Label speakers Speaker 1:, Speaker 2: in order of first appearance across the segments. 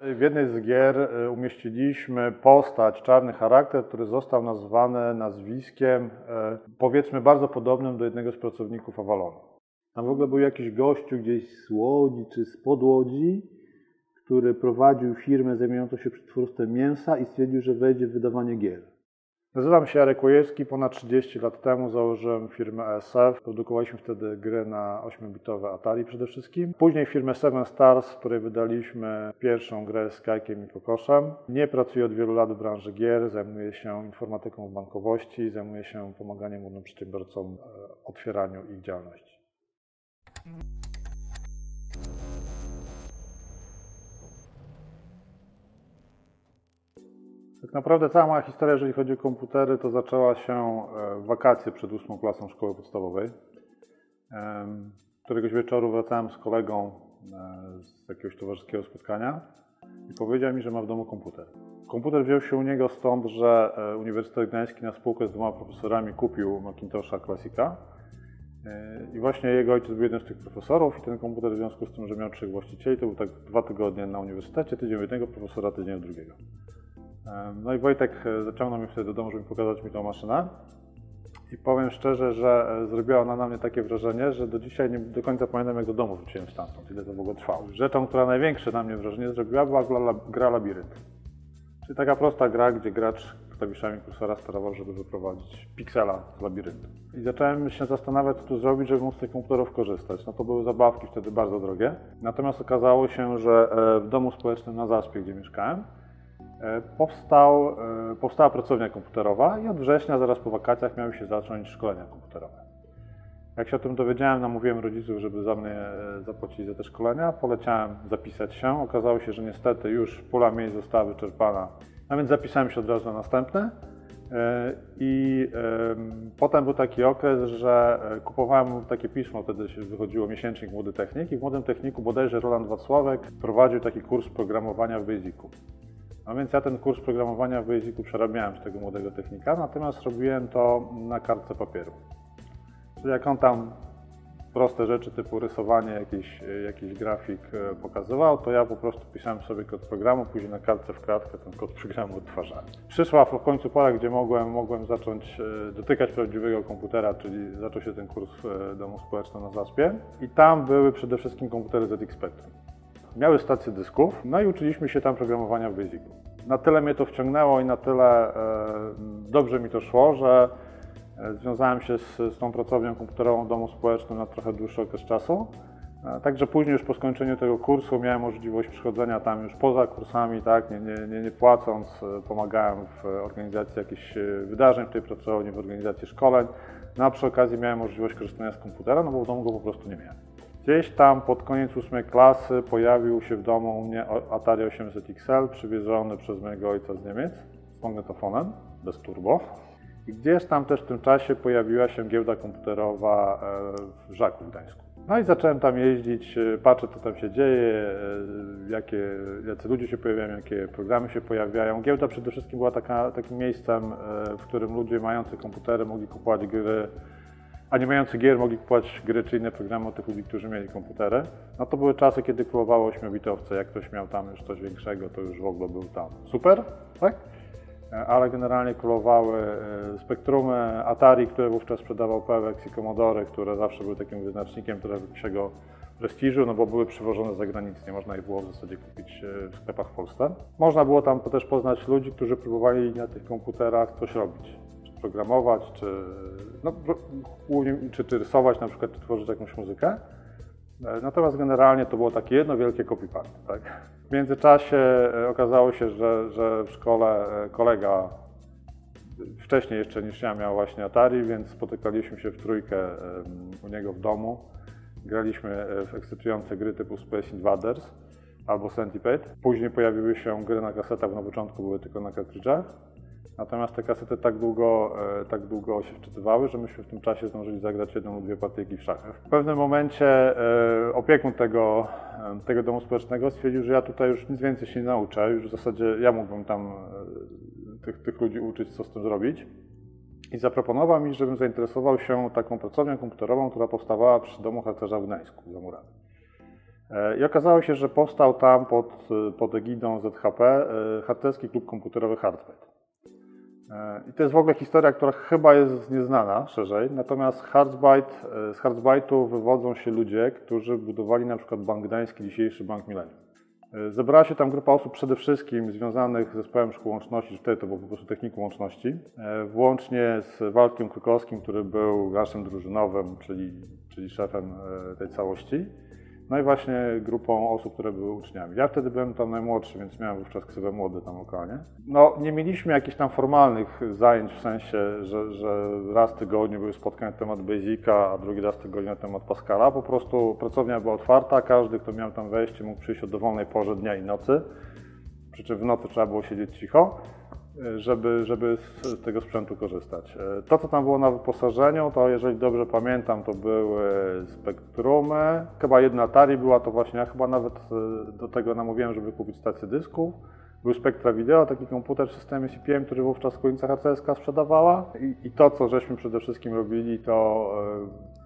Speaker 1: W jednej z gier e, umieściliśmy postać, czarny charakter, który został nazwany nazwiskiem, e, powiedzmy, bardzo podobnym do jednego z pracowników Avalonu. Tam w ogóle był jakiś gościu gdzieś z Łodzi czy z Podłodzi, który prowadził firmę zajmującą się przetwórstwem mięsa i stwierdził, że wejdzie w wydawanie gier. Nazywam się Jarek Łojewski. Ponad 30 lat temu założyłem firmę ESF. Produkowaliśmy wtedy gry na 8-bitowe Atari przede wszystkim. Później firmę Seven Stars, w której wydaliśmy pierwszą grę z Kajkiem i Kokoszem. Nie pracuję od wielu lat w branży gier. Zajmuję się informatyką w bankowości. Zajmuję się pomaganiem młodym przedsiębiorcom w otwieraniu ich działalności. Tak naprawdę cała moja historia, jeżeli chodzi o komputery, to zaczęła się e, w wakacje przed ósmą klasą szkoły podstawowej. Któregoś wieczoru wracałem z kolegą e, z jakiegoś towarzyskiego spotkania i powiedział mi, że ma w domu komputer. Komputer wziął się u niego stąd, że e, Uniwersytet Gdański na spółkę z dwoma profesorami kupił Macintosha Classica i właśnie jego ojciec był jednym z tych profesorów i ten komputer w związku z tym, że miał trzech właścicieli, to był tak dwa tygodnie na uniwersytecie, tydzień u jednego profesora, tydzień u drugiego. No i Wojtek e, zaciągnął mnie wtedy do domu, żeby pokazać mi tą maszynę. I powiem szczerze, że e, zrobiła ona na mnie takie wrażenie, że do dzisiaj nie do końca pamiętam, jak do domu wróciłem stamtąd, ile to ogóle trwało. Rzeczą, która największe na mnie wrażenie zrobiła, była gra, Labirynt. Czyli taka prosta gra, gdzie gracz klawiszami kursora sterował, żeby wyprowadzić piksela z labiryntu. I zacząłem się zastanawiać, co tu zrobić, żeby móc z tych komputerów korzystać. No to były zabawki wtedy bardzo drogie. Natomiast okazało się, że e, w domu społecznym na Zaspie, gdzie mieszkałem, powstał, e, powstała pracownia komputerowa i od września, zaraz po wakacjach, miały się zacząć szkolenia komputerowe. Jak się o tym dowiedziałem, namówiłem rodziców, żeby za mnie e, zapłacili za te szkolenia. Poleciałem zapisać się. Okazało się, że niestety już pula miejsc została wyczerpana, a więc zapisałem się od razu na następne. I potem był taki okres, że kupowałem takie pismo, wtedy się wychodziło miesięcznik Młody Technik i w Młodym Techniku bodajże Roland Wacławek prowadził taki kurs programowania w Basicu. No więc ja ten kurs programowania w Basicu przerabiałem z tego młodego technika, natomiast robiłem to na kartce papieru. Czyli jak on tam proste rzeczy typu rysowanie, jakiś, jakiś grafik e, pokazywał, to ja po prostu pisałem sobie kod programu, później na kartce w kratkę ten kod programu odtwarzałem. Przyszła w końcu pora, gdzie mogłem, mogłem zacząć e, dotykać prawdziwego komputera, czyli zaczął się ten kurs w domu społecznym na Zaspie i tam były przede wszystkim komputery ZX Spectrum miały stację dysków, no i uczyliśmy się tam programowania w Basicu. Na tyle mnie to wciągnęło i na tyle e, dobrze mi to szło, że e, związałem się z, z tą pracownią komputerową domu społecznym na trochę dłuższy okres czasu. E, także później już po skończeniu tego kursu miałem możliwość przychodzenia tam już poza kursami, tak, nie, nie, nie, nie płacąc, pomagałem w organizacji jakichś wydarzeń w tej pracowni, w organizacji szkoleń. No a przy okazji miałem możliwość korzystania z komputera, no bo w domu go po prostu nie miałem. Gdzieś tam pod koniec ósmej klasy pojawił się w domu u mnie Atari 800 XL przywieziony przez mojego ojca z Niemiec z magnetofonem, bez turbo. I gdzieś tam też w tym czasie pojawiła się giełda komputerowa e, w Żaku w Gdańsku. No i zacząłem tam jeździć, e, patrzę co tam się dzieje, e, jakie, jacy ludzie się pojawiają, jakie programy się pojawiają. Giełda przede wszystkim była taka, takim miejscem, w którym ludzie mający komputery mogli kupować gry a nie mający gier mogli kupować gry czy inne programy od tych ludzi, którzy mieli komputery. No to były czasy, kiedy królowało 8-bitowce. Jak ktoś miał tam już coś większego, to już w ogóle był tam super, tak? Ale generalnie królowały e, Spektrumy, Atari, które wówczas sprzedawał Pewex i Commodore, które zawsze były takim wyznacznikiem trochę większego prestiżu, no bo były przywożone z zagranicy, nie można ich było w zasadzie kupić e, w sklepach w Polsce. Można było tam też poznać ludzi, którzy próbowali na tych komputerach coś robić programować, czy, no, czy, czy rysować na przykład, czy tworzyć jakąś muzykę. E, natomiast generalnie to było takie jedno wielkie copy-paste. Tak? W międzyczasie e, okazało się, że, że w szkole e, kolega wcześniej jeszcze niż ja miał właśnie Atari, więc spotykaliśmy się w trójkę u niego w domu. Graliśmy w ekscytujące gry typu Space Invaders albo Centipede. Później pojawiły się gry na kasetach, na początku były tylko na kartridżach. Natomiast te kasety tak długo, e, tak długo się wczytywały, że myśmy w tym czasie zdążyli zagrać jedną lub dwie partyjki w szachy. W pewnym momencie e, opiekun tego, e, tego domu społecznego stwierdził, że ja tutaj już nic więcej się nie nauczę, już w zasadzie ja mógłbym tam tych, tych ludzi uczyć, co z tym zrobić. I zaproponował mi, żebym zainteresował się taką pracownią komputerową, która powstawała przy domu harcerza w Gdańsku, za murami. I okazało się, że powstał tam pod, pod egidą ZHP harcerski klub komputerowy Hardbyte. E, I to jest w ogóle historia, która chyba jest nieznana szerzej, natomiast Hardbyte, z Hardbyte'u wywodzą się ludzie, którzy budowali na przykład Bank Gdański, dzisiejszy Bank Millennium. Zebrała się tam grupa osób przede wszystkim związanych z zespołem szkół łączności, wtedy to był po prostu technikum łączności, włącznie z Waldkiem Krukowskim, który był naszym drużynowym, czyli, czyli szefem tej całości. No i właśnie grupą osób, które były uczniami. Ja wtedy byłem tam najmłodszy, więc miałem wówczas ksywę młody tam lokalnie. No nie mieliśmy jakichś tam formalnych zajęć, w sensie, że, że raz w tygodniu były spotkania na temat Basica, a drugi raz w tygodniu na temat Pascala. Po prostu pracownia była otwarta, każdy, kto miał tam wejście, mógł przyjść o dowolnej porze dnia i nocy. Przy czym w nocy trzeba było siedzieć cicho żeby, żeby z tego sprzętu korzystać. E, to, co tam było na wyposażeniu, to jeżeli dobrze pamiętam, to były spektrumy, chyba jedna Atari była, to właśnie ja chyba nawet e, do tego namówiłem, żeby kupić stację dysków. Był Spectra Video, taki komputer w systemie CPM, który wówczas końca harcerska sprzedawała. I, I, to, co żeśmy przede wszystkim robili, to e,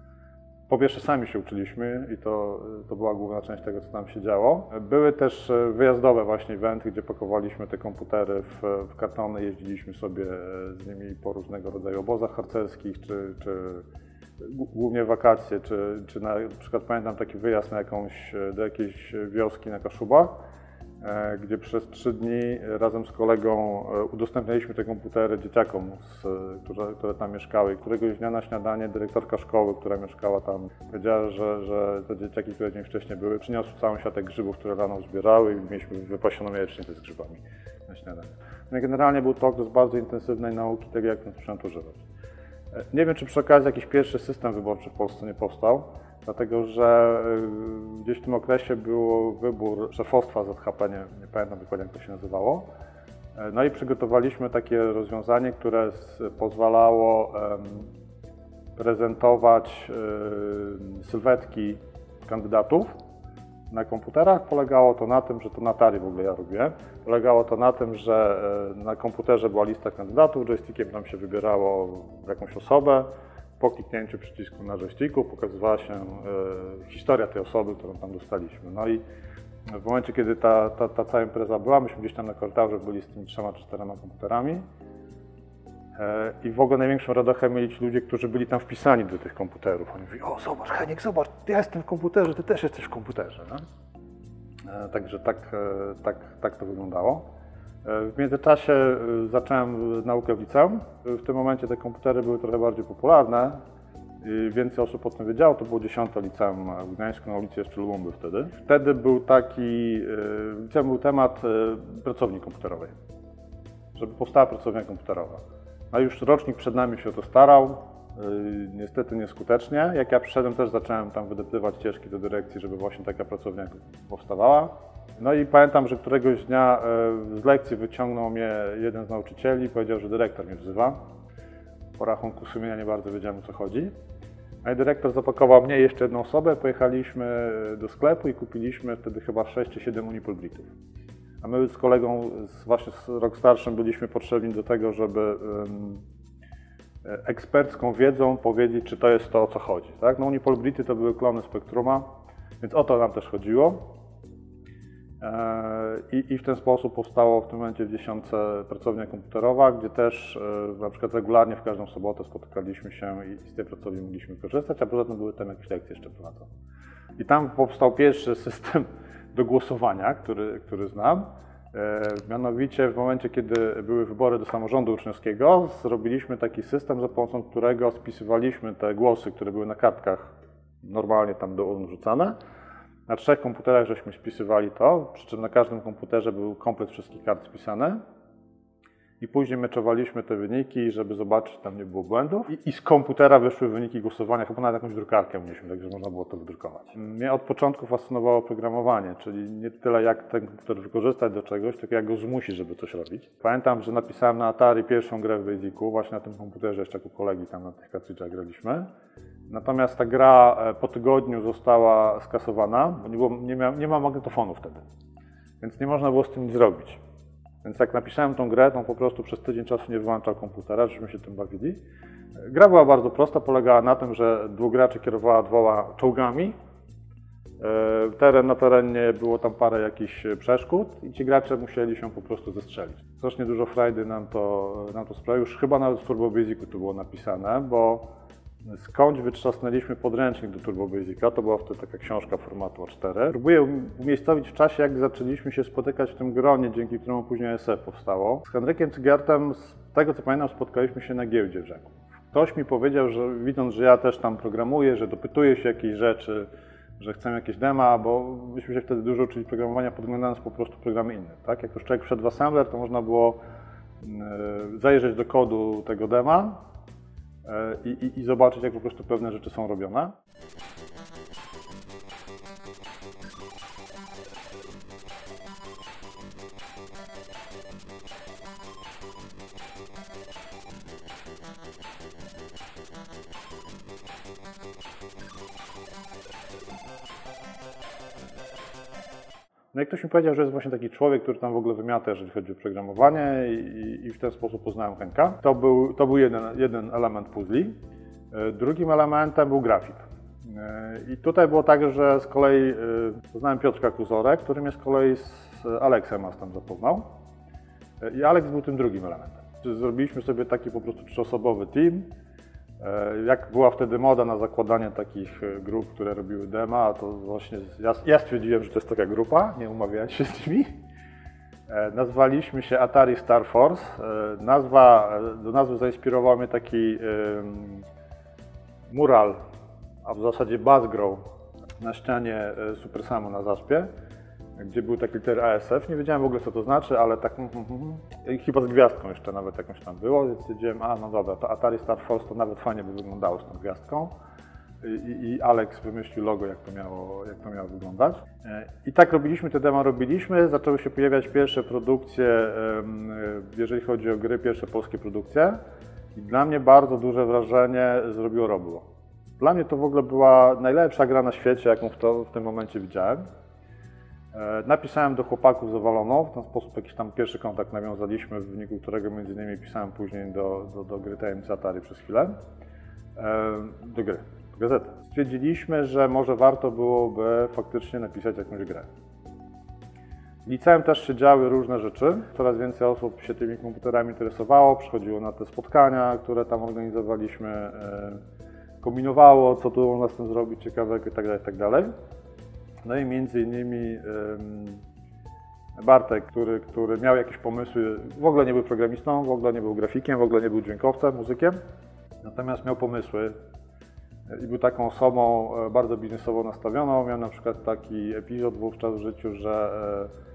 Speaker 1: po pierwsze sami się uczyliśmy i to, to była główna część tego, co tam się działo. Były też e, wyjazdowe właśnie eventy, gdzie pakowaliśmy te komputery w, w kartony, jeździliśmy sobie e, z nimi po różnego rodzaju obozach harcerskich, czy, czy głównie wakacje, czy, czy na, na przykład pamiętam taki wyjazd na jakąś, do jakiejś wioski na Kaszubach, E, gdzie przez trzy dni razem z kolegą e, udostępnialiśmy te komputery dzieciakom, z, które, które, tam mieszkały. Któregoś dnia na śniadanie dyrektorka szkoły, która mieszkała tam, powiedziała, że, że te dzieciaki, które dzień wcześniej były, przyniosły całą siatę grzybów, które rano zbierały i mieliśmy wypasioną jajecznicę z grzybami na śniadanie. No generalnie był to okres bardzo intensywnej nauki tego, jak ten sprzęt używać. E, nie wiem, czy przy okazji jakiś pierwszy system wyborczy w Polsce nie powstał, dlatego że y, gdzieś w tym okresie był wybór szefostwa ZHP, nie, nie pamiętam dokładnie jak to się nazywało. E, no i przygotowaliśmy takie rozwiązanie, które pozwalało prezentować y, sylwetki kandydatów na komputerach. Polegało to na tym, że to na w ogóle ja robię. Polegało to na tym, że e, na komputerze była lista kandydatów, joystickiem tam się wybierało jakąś osobę po kliknięciu przycisku na joysticku pokazywała się e, historia tej osoby, którą tam dostaliśmy. No i w momencie, kiedy ta, ta, ta cała impreza była, myśmy gdzieś tam na korytarzu byli z tymi trzema, czterema komputerami. E, I w ogóle największą radochę mieli ci ludzie, którzy byli tam wpisani do tych komputerów. Oni mówili, o zobacz Heniek, zobacz, ja jestem w komputerze, ty też jesteś w komputerze. No? E, także tak, tak, tak to wyglądało. W międzyczasie y, zacząłem naukę w liceum. W tym momencie te komputery były trochę bardziej popularne. Więcej osób o tym wiedziało. To było 10 liceum w Gdańsku, na ulicy jeszcze Lubomby wtedy. Wtedy był taki, w liceum był temat pracowni komputerowej. Żeby powstała pracownia komputerowa. No już rocznik przed nami się o to starał. Niestety nieskutecznie. Jak ja przyszedłem, też zacząłem tam wydeptywać ścieżki do dyrekcji, żeby właśnie taka pracownia powstawała. No i pamiętam, że któregoś dnia e, z lekcji wyciągnął mnie jeden z nauczycieli i powiedział, że dyrektor mnie wzywa. Po rachunku sumienia nie bardzo wiedziałem o co chodzi. No i dyrektor zapakował mnie i jeszcze jedną osobę. Pojechaliśmy do sklepu i kupiliśmy wtedy chyba 6 czy 7 unipolbritów. A my z kolegą, właśnie z rok starszym, byliśmy potrzebni do tego, żeby um, ekspercką wiedzą powiedzieć, czy to jest to, o co chodzi. Tak? No unipolbrity to były klony Spektruma, więc o to nam też chodziło. E, I, I, w ten sposób powstało w tym momencie w dziesiątce pracownia komputerowa, gdzie też e, na przykład regularnie w każdą sobotę spotykaliśmy się i z tej pracowni mogliśmy korzystać, a poza tym były tam jakieś lekcje jeszcze prowadzone. I tam powstał pierwszy system do głosowania, który, który znam. E, mianowicie w momencie, kiedy były wybory do samorządu uczniowskiego, zrobiliśmy taki system, za pomocą którego spisywaliśmy te głosy, które były na kartkach normalnie tam do urn rzucane na trzech komputerach żeśmy spisywali to, przy czym na każdym komputerze był komplet wszystkich kart spisane. I później meczowaliśmy te wyniki, żeby zobaczyć, czy tam nie było błędów. I, I, z komputera wyszły wyniki głosowania, chyba nawet jakąś drukarkę mieliśmy, także można było to wydrukować. Mnie od początku fascynowało programowanie, czyli nie tyle jak ten komputer wykorzystać do czegoś, tylko jak go zmusić, żeby coś robić. Pamiętam, że napisałem na Atari pierwszą grę w Basicu, właśnie na tym komputerze, jeszcze jako kolegi tam na tych kartridżach graliśmy. Natomiast ta gra e, po tygodniu została skasowana, bo nie, było, nie, mia, nie ma magnetofonu wtedy, więc nie można było z tym nic zrobić. Więc jak napisałem tą grę, to po prostu przez tydzień czasu nie wyłączał komputera, żeśmy się tym bawili. Gra była bardzo prosta, polegała na tym, że dwóch graczy kierowała dwoma czołgami E, Teren na terenie było tam parę jakichś przeszkód i ci gracze musieli się po prostu zestrzelić. Strasznie dużo frajdy nam to, nam to sprawiło. Już chyba nawet w Turbo Basicu to było napisane, bo skądś wytrzasnęliśmy podręcznik do Turbo Basica, to była wtedy taka książka formatu A4. Próbuję umiejscowić w czasie, jak zaczęliśmy się spotykać w tym gronie, dzięki któremu później SF powstało. Z Henrykiem Cygertem, z tego co pamiętam, spotkaliśmy się na giełdzie w Rzeku. Ktoś mi powiedział, że widząc, że ja też tam programuję, że dopytuję się jakiejś rzeczy, że chcę jakieś dema, bo myśmy się wtedy dużo uczyli programowania, podglądając po prostu programy inne. Tak? Jak już człowiek wszedł w assembler, to można było yy, zajrzeć do kodu tego dema yy, i, i zobaczyć, jak po prostu pewne rzeczy są robione. No i ktoś mi powiedział, że jest właśnie taki człowiek, który tam w ogóle wymiata, jeżeli chodzi o programowanie i, i w ten sposób poznałem Henka. To był, to był jeden, jeden element puzli. E, Drugim elementem był grafik. E, I tutaj było tak, że z kolei e, poznałem Piotrka Kuzorę, który mnie z kolei z Aleksem nas tam zapoznał. I Aleks był tym drugim elementem. Zrobiliśmy sobie taki po prostu trzyosobowy team. E, Jak była wtedy moda na zakładanie takich e, grup, które robiły dema, to właśnie ja, stwierdziłem, że to jest taka grupa, nie umawiając się z nimi. E, Nazwaliśmy się Atari Star Force. Nazwa, do nazwy zainspirował mnie taki mural, a w zasadzie Buzzgrow na ścianie Super Samu na zaspie, gdzie był taki liter ASF. Nie wiedziałem w ogóle co to znaczy, ale tak mm, mm, mm. I chyba z gwiazdką jeszcze nawet jakąś tam było, więc stwierdziłem, a no dobra, to Atari Star Force to nawet fajnie by wyglądało z tą gwiazdką. I, i- Alex wymyślił logo, jak to miało, jak to miało wyglądać. E, I tak robiliśmy, te demo robiliśmy. Zaczęły się pojawiać pierwsze produkcje, e, jeżeli chodzi o gry, pierwsze polskie produkcje. I dla mnie bardzo duże wrażenie zrobiło Roblo. Dla mnie to w ogóle była najlepsza gra na świecie, jaką w, to, w tym momencie widziałem. E, Napisałem do chłopaków z Avalono, w ten sposób jakiś tam pierwszy kontakt nawiązaliśmy, w wyniku którego między innymi pisałem później do, do, do gry Tajemnicy Atari przez chwilę. E, Do gry, do gazety. Stwierdziliśmy, że może warto byłoby faktycznie napisać jakąś grę. Liceum też się działy różne rzeczy. Coraz więcej osób się tymi komputerami interesowało, przychodziło na te spotkania, które tam organizowaliśmy, e, kombinowało, co tu można z tym zrobić ciekawego itd. itd. No i między innymi Bartek, który, który miał jakieś pomysły, w ogóle nie był programistą, w ogóle nie był grafikiem, w ogóle nie był dźwiękowcem, muzykiem, natomiast miał pomysły i był taką osobą e, bardzo biznesowo nastawioną. Miał na przykład taki epizod wówczas w życiu, że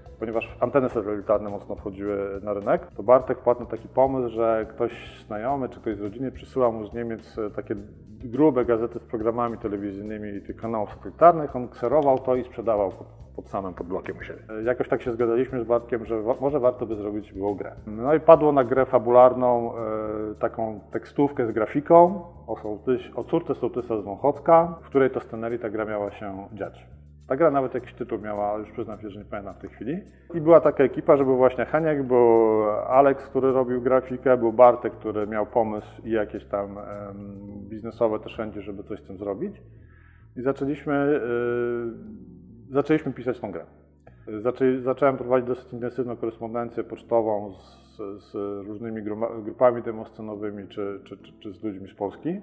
Speaker 1: e, ponieważ anteny satelitarne mocno wchodziły na rynek, to Bartek wpadł na taki pomysł, że ktoś znajomy czy ktoś z rodziny przysyła mu z Niemiec e, takie grube gazety z programami telewizyjnymi tych kanałów satelitarnych. On kserował to i sprzedawał pod, samym podblokiem u siebie. E, Jakoś tak się zgadaliśmy z Bartkiem, że wa- może warto by zrobić było grę. No i padło na grę fabularną e, taką tekstówkę z grafiką o, sołtys, o córce sołtysa z Wąchocka, w której to scenerii ta gra miała się dziać. Ta gra nawet jakiś tytuł miała, już przyznam się, że nie pamiętam w tej chwili. I była taka ekipa, że był właśnie Heniek, był Alex, który robił grafikę, był Bartek, który miał pomysł i jakieś tam biznesowe też chęci, żeby coś z tym zrobić. I zaczęliśmy, y, zaczęliśmy pisać tą grę. Zaczę, zacząłem prowadzić dosyć intensywną korespondencję pocztową z, z różnymi grupami demoscenowymi czy, czy, czy, czy z ludźmi z Polski.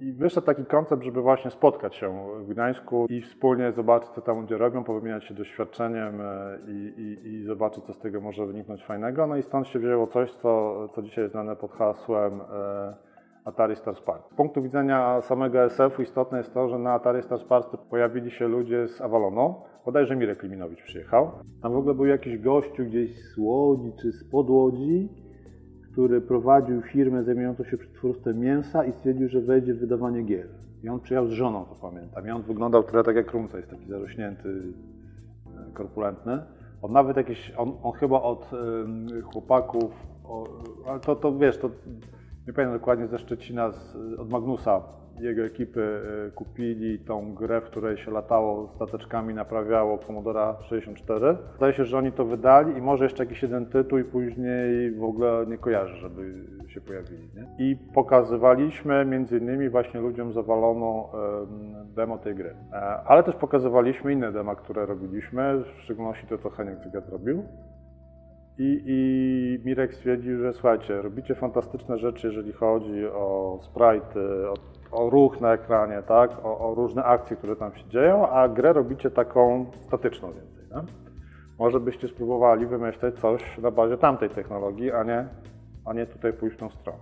Speaker 1: I wyszedł taki koncept, żeby właśnie spotkać się w Gdańsku i wspólnie zobaczyć, co tam ludzie robią, powymieniać się doświadczeniem e, i, i, i zobaczyć, co z tego może wyniknąć fajnego. No i stąd się wzięło coś, co, co dzisiaj jest znane pod hasłem e, Atari Star Spark. Z punktu widzenia samego SF-u istotne jest to, że na Atari Star Spark pojawili się ludzie z Avalonu. Bodajże Mirek Kliminowicz przyjechał. Tam w ogóle był jakiś gościu gdzieś z Łodzi czy z Łodzi, który prowadził firmę zajmującą się przetwórstwem mięsa i stwierdził, że wejdzie w wydawanie gier. I on przyjechał z żoną, to pamiętam. I on wyglądał trochę tak jak Rumca, jest taki zarośnięty, e, korpulentny. On nawet jakieś, on, on chyba od em, chłopaków, o, ale to, to wiesz, to nie pamiętam dokładnie ze Szczecina, z, od Magnusa, jego ekipy y, kupili tą grę, w której się latało stateczkami, naprawiało Commodora 64. Zdaje się, że oni to wydali i może jeszcze jakiś jeden tytuł i później w ogóle nie kojarzę, żeby się pojawili. Nie? I pokazywaliśmy między innymi właśnie ludziom zawaloną em, demo tej gry. E, Ale też pokazywaliśmy inne dema, które robiliśmy, w szczególności to, co Heniek Cygat robił. I, I Mirek stwierdził, że słuchajcie, robicie fantastyczne rzeczy, jeżeli chodzi o sprite, o, o ruch na ekranie, tak? O, o różne akcje, które tam się dzieją, a grę robicie taką statyczną więcej. Nie? Może byście spróbowali wymyśleć coś na bazie tamtej technologii, a nie, a nie tutaj pójść w tą stronę.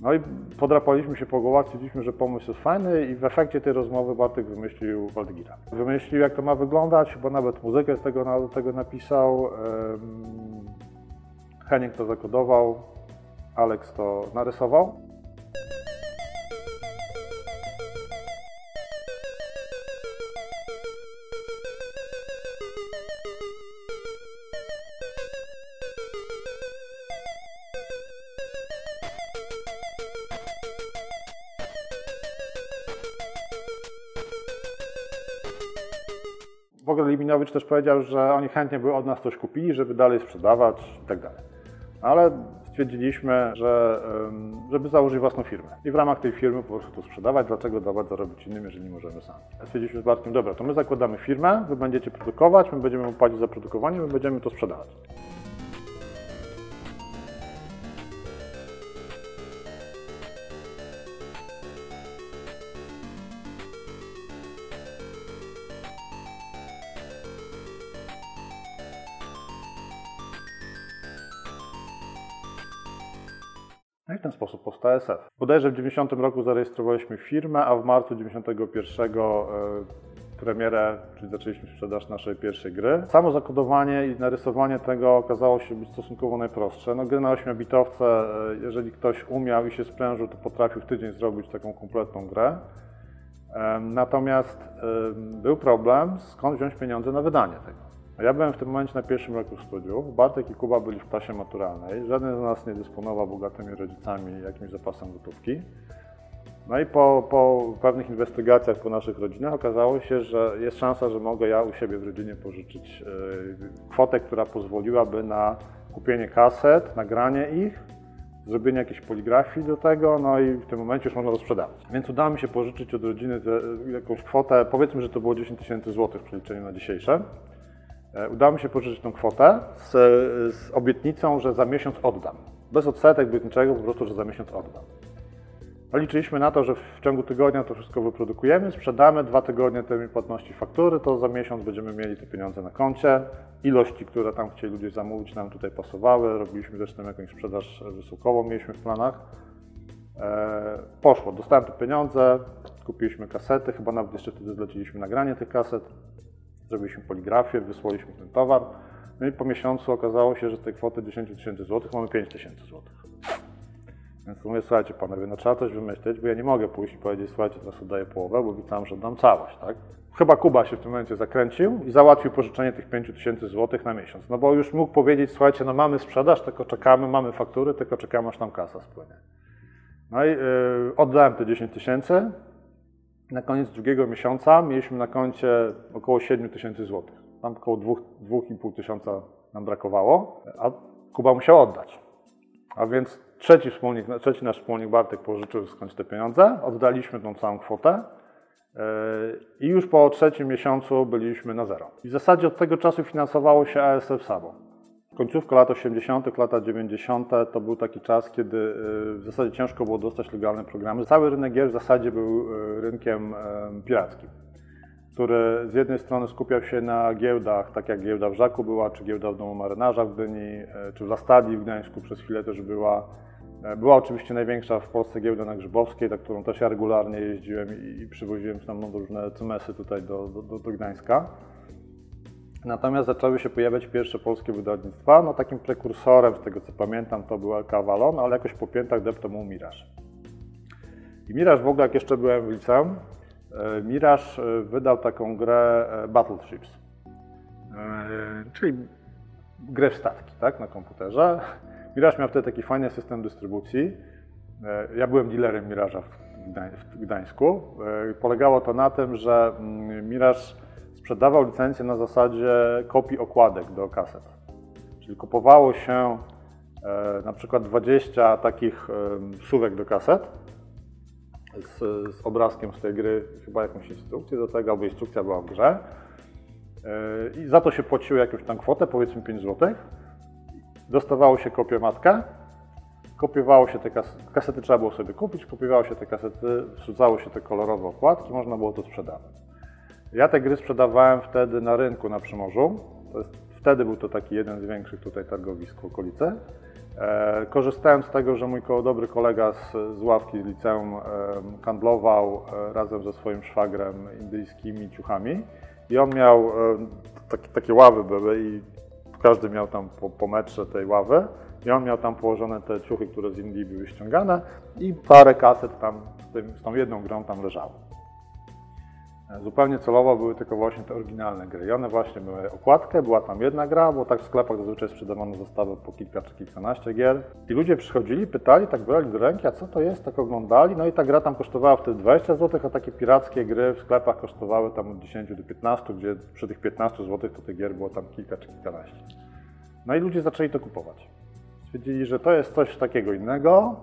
Speaker 1: No i podrapaliśmy się po głowach, stwierdziliśmy, że pomysł jest fajny i w efekcie tej rozmowy Bartek wymyślił Waldygira. Wymyślił, jak to ma wyglądać, chyba nawet muzykę z tego, tego napisał. Heniek to zakodował, Alex to narysował. Liminowicz też powiedział, że oni chętnie by od nas coś kupili, żeby dalej sprzedawać i tak. Ale stwierdziliśmy, że żeby założyć własną firmę i w ramach tej firmy po prostu to sprzedawać, dlaczego dawać zarobić innym, jeżeli nie możemy sami. Stwierdziliśmy z Bartkiem, dobra, to my zakładamy firmę, wy będziecie produkować, my będziemy płacić za produkowanie, my będziemy to sprzedawać. Sposób powstał SF. Bodajże w 90 roku zarejestrowaliśmy firmę, a w marcu 91 e, premierę, czyli zaczęliśmy sprzedaż naszej pierwszej gry. Samo zakodowanie i narysowanie tego okazało się być stosunkowo najprostsze. No, gry na 8-bitowce, e, jeżeli ktoś umiał i się sprężył, to potrafił w tydzień zrobić taką kompletną grę. Em, Natomiast był problem, skąd wziąć pieniądze na wydanie tego. Ja byłem w tym momencie na pierwszym roku studiów, Bartek i Kuba byli w klasie maturalnej, żaden z nas nie dysponował bogatymi rodzicami jakimś zapasem gotówki. No i po, po pewnych inwestygacjach po naszych rodzinach okazało się, że jest szansa, że mogę ja u siebie w rodzinie pożyczyć e, kwotę, która pozwoliłaby na kupienie kaset, nagranie ich, zrobienie jakiejś poligrafii do tego, no i w tym momencie już można to sprzedawać. Więc udało mi się pożyczyć od rodziny te, jakąś kwotę, powiedzmy, że to było 10 tysięcy złotych w przeliczeniu na dzisiejsze. E, Udało mi się pożyczyć tą kwotę z, z obietnicą, że za miesiąc oddam. Bez odsetek, bez niczego, po prostu, że za miesiąc oddam. No, liczyliśmy na to, że w ciągu tygodnia to wszystko wyprodukujemy, sprzedamy, dwa tygodnie termin płatności faktury, to za miesiąc będziemy mieli te pieniądze na koncie. Ilości, które tam chcieli ludzie zamówić, nam tutaj pasowały. Robiliśmy zresztą jakąś sprzedaż wysyłkową, mieliśmy w planach. E, poszło, dostałem te pieniądze, kupiliśmy kasety, chyba nawet jeszcze wtedy zleciliśmy nagranie tych kaset. Zrobiliśmy poligrafię, wysłaliśmy ten towar. No i po miesiącu okazało się, że z tej kwoty 10 tysięcy złotych mamy 5 tysięcy złotych. Więc mówię, słuchajcie panowie, no trzeba coś wymyśleć, bo ja nie mogę pójść i powiedzieć, słuchajcie, teraz oddaję połowę, bo obiecałem, że oddam całość, tak? Chyba Kuba się w tym momencie zakręcił i załatwił pożyczenie tych 5 tysięcy złotych na miesiąc. No bo już mógł powiedzieć, słuchajcie, no mamy sprzedaż, tylko czekamy, mamy faktury, tylko czekamy, aż nam kasa spłynie. No i yy, oddałem te 10 tysięcy, na koniec drugiego miesiąca mieliśmy na koncie około 7 tysięcy złotych. Tam około 2,5 tysiąca nam brakowało, a Kuba musiał oddać. A więc trzeci, wspólnik, trzeci nasz wspólnik Bartek pożyczył skądś te pieniądze, oddaliśmy tą całą kwotę yy, i już po trzecim miesiącu byliśmy na zero. I w zasadzie od tego czasu finansowało się ASF samo. Końcówka lat 80., lata 90. to był taki czas, kiedy y, w zasadzie ciężko było dostać legalne programy. Cały rynek gier w zasadzie był y, rynkiem em, pirackim, który z jednej strony skupiał się na giełdach, tak jak giełda w Żaku była, czy giełda w Domu Marynarza w Gdyni, y, czy w Lastadii w Gdańsku przez chwilę też była. E, Była oczywiście największa w Polsce giełda na Grzybowskiej, na którą też ja regularnie jeździłem i, przywoziłem tam różne cymesy tutaj do, do, do Gdańska. Natomiast zaczęły się pojawiać pierwsze polskie wydawnictwa. No takim prekursorem, z tego co pamiętam, to był LK ale jakoś po piętach deptał mu Mirage. I Mirage w ogóle, jak jeszcze byłem w liceum, e, Mirage e, wydał taką grę e, Battleships, czyli grę w statki, tak, na komputerze, Mirage miał wtedy taki fajny system dystrybucji. Ja byłem dealerem Mirage'a w Gdań- w Gdańsku. Polegało to na tym, że mm, Mirage sprzedawał licencję na zasadzie kopii okładek do kaset. Czyli kupowało się e, na przykład 20 takich em, suwek do kaset z, z obrazkiem z tej gry, chyba jakąś instrukcję do tego, albo instrukcja była w grze. E, I za to się płaciło jakąś tam kwotę, powiedzmy 5 zł. Dostawało się kopię matkę, kopiowało się te kasety, kasety trzeba było sobie kupić, kopiowało się te kasety, wrzucało się te kolorowe okładki, można było to sprzedawać. Ja te gry sprzedawałem wtedy na rynku na Przymorzu. Jest, wtedy był to taki jeden z większych tutaj targowisk w okolicy. E, korzystałem z tego, że mój dobry kolega z, z ławki z liceum e, handlował e, razem ze swoim szwagrem indyjskimi ciuchami i on miał e, takie ławy były i każdy miał tam po, po metrze tej ławy i on miał tam położone te ciuchy, które z Indii były ściągane i parę kaset tam z, tym, z tą jedną grą tam leżało. E, Zupełnie celowo były tylko właśnie te oryginalne gry. I one właśnie miały okładkę, była tam jedna gra, bo tak w sklepach zazwyczaj sprzedawano zestawy po kilka czy kilkanaście gier. I ludzie przychodzili, pytali, tak brali do ręki, a co to jest, tak oglądali. No i ta gra tam kosztowała wtedy 20 zł, a takie pirackie gry w sklepach kosztowały tam od 10 do 15, gdzie przy tych 15 zł to tych gier było tam kilka czy kilkanaście. No i ludzie zaczęli to kupować. Stwierdzili, że to jest coś takiego innego,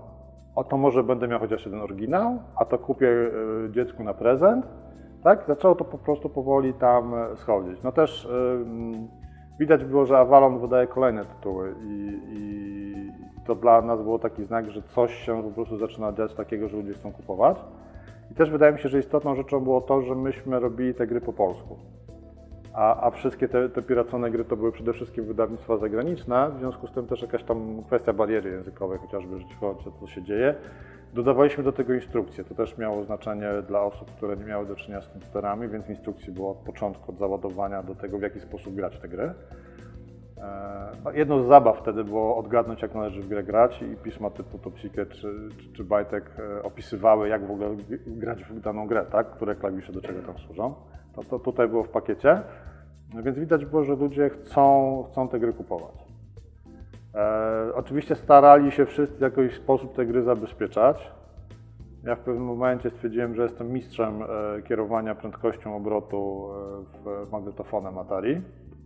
Speaker 1: o to może będę miał chociaż jeden oryginał, a to kupię y, dziecku na prezent. Tak? Zaczęło to po prostu powoli tam e, schodzić. No też y, mm, widać było, że Avalon wydaje kolejne tytuły i, i to dla nas było taki znak, że coś się po prostu zaczyna dziać takiego, że ludzie chcą kupować. I też wydaje mi się, że istotną rzeczą było to, że myśmy robili te gry po polsku. A, a wszystkie te, te piracone gry to były przede wszystkim wydawnictwa zagraniczne, w związku z tym też jakaś tam kwestia bariery językowej, chociażby, że chodzi o to, co się dzieje. Dodawaliśmy do tego instrukcje. To też miało znaczenie dla osób, które nie miały do czynienia z komputerami, więc instrukcji było od początku, od załadowania do tego, w jaki sposób grać te gry. E, No, jedną z zabaw wtedy było odgadnąć, jak należy w grę grać i pisma typu Topsikę czy, czy, czy Bajtek e, opisywały, jak w ogóle grać w daną grę, tak? które klawisze do czego tam służą. To, to tutaj było w pakiecie, No więc widać było, że ludzie chcą, chcą te gry kupować. E, oczywiście starali się wszyscy w jakiś sposób te gry zabezpieczać. Ja w pewnym momencie stwierdziłem, że jestem mistrzem e, kierowania prędkością obrotu e, w magnetofonem Atari,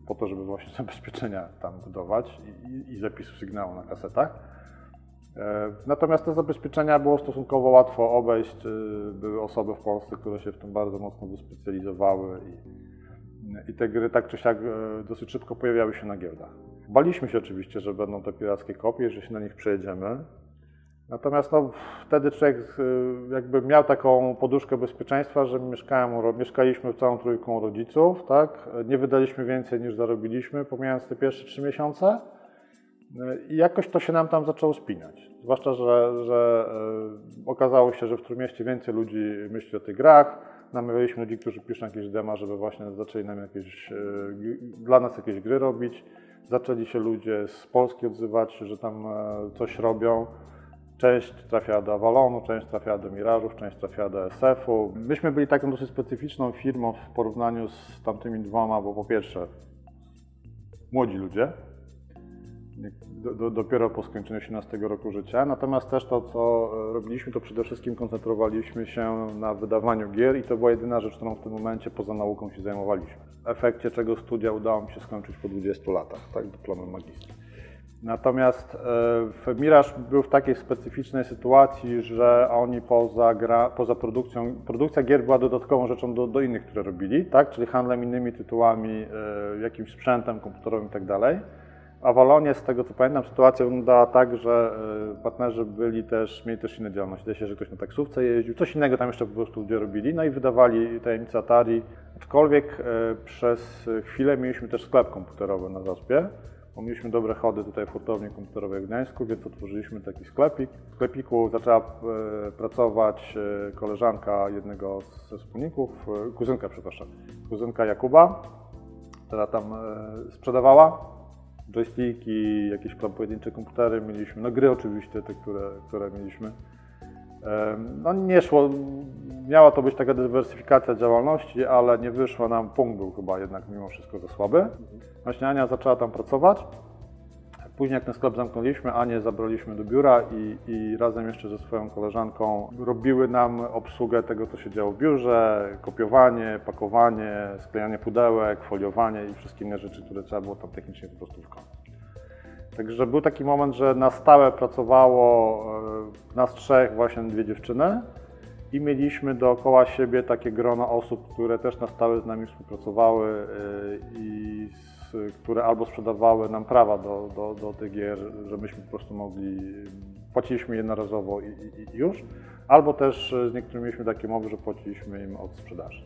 Speaker 1: po to, żeby właśnie zabezpieczenia tam budować i, i, zapisu sygnału na kasetach. E, Natomiast te zabezpieczenia było stosunkowo łatwo obejść. e, Były osoby w Polsce, które się w tym bardzo mocno wyspecjalizowały i, i te gry tak czy siak e, dosyć szybko pojawiały się na giełdach. Baliśmy się oczywiście, że będą te pirackie kopie, że się na nich przejedziemy. Natomiast no, wtedy człowiek y, jakby miał taką poduszkę bezpieczeństwa, że mieszkałem, mieszkaliśmy w całą trójką rodziców, tak? Nie wydaliśmy więcej niż zarobiliśmy, pomijając te pierwsze trzy miesiące. Y, I jakoś to się nam tam zaczęło spinać. Zwłaszcza, że, że y, okazało się, że w Trójmieście więcej ludzi myśli o tych grach. Namawialiśmy ludzi, którzy piszą jakieś dema, żeby właśnie zaczęli nam jakieś, dla nas jakieś gry robić. Zaczęli się ludzie z Polski odzywać, że tam e, coś robią. Część trafiała do Avalonu, część trafiała do Mirażów, część trafiała do SF-u. Myśmy byli taką dosyć specyficzną firmą w porównaniu z tamtymi dwoma, bo po pierwsze młodzi ludzie, do, do, dopiero po skończeniu 18 roku życia, natomiast też to, co e, robiliśmy, to przede wszystkim koncentrowaliśmy się na wydawaniu gier i to była jedyna rzecz, którą w tym momencie poza nauką się zajmowaliśmy. W efekcie czego studia udało mi się skończyć po 20 latach, tak, dyplomem magistra. Natomiast e, Miraż był w takiej specyficznej sytuacji, że oni poza, gra, poza produkcją, produkcja gier była dodatkową rzeczą do, do innych, które robili, tak? czyli handlem innymi tytułami, e, jakimś sprzętem komputerowym i tak Avalonie, z tego co pamiętam, sytuacja wyglądała tak, że e, partnerzy byli też, mieli też inne działalności. Zdaje się, że ktoś na taksówce jeździł, coś innego tam jeszcze po prostu ludzie robili, no i wydawali tajemnice Atari. Aczkolwiek e, przez chwilę mieliśmy też sklep komputerowy na Zaspie, bo mieliśmy dobre chody tutaj w hurtowni komputerowej w Gdańsku, więc otworzyliśmy taki sklepik. W sklepiku zaczęła e, pracować koleżanka jednego ze wspólników, kuzynka, przepraszam, kuzynka Jakuba, która tam sprzedawała joysticki, jakieś tam pojedyncze komputery mieliśmy, no gry oczywiście, te, które, które mieliśmy. No nie szło, miała to być taka dywersyfikacja działalności, ale nie wyszło nam, punkt był chyba jednak mimo wszystko za słaby. Właśnie Ania zaczęła tam pracować. Później jak ten sklep zamknęliśmy, Anię zabraliśmy do biura i, i razem jeszcze ze swoją koleżanką robiły nam obsługę tego, co się działo w biurze, kopiowanie, pakowanie, sklejanie pudełek, foliowanie i wszystkie inne rzeczy, które trzeba było tam technicznie po prostu wykonać. Także był taki moment, że na stałe pracowało e, nas trzech, właśnie dwie dziewczyny i mieliśmy dookoła siebie takie grono osób, które też na stałe z nami współpracowały e, i które albo sprzedawały nam prawa do, do, do tych gier, żebyśmy po prostu mogli, płaciliśmy jednorazowo i, i, i już, albo też z niektórymi mieliśmy takie umowy, że płaciliśmy im od sprzedaży.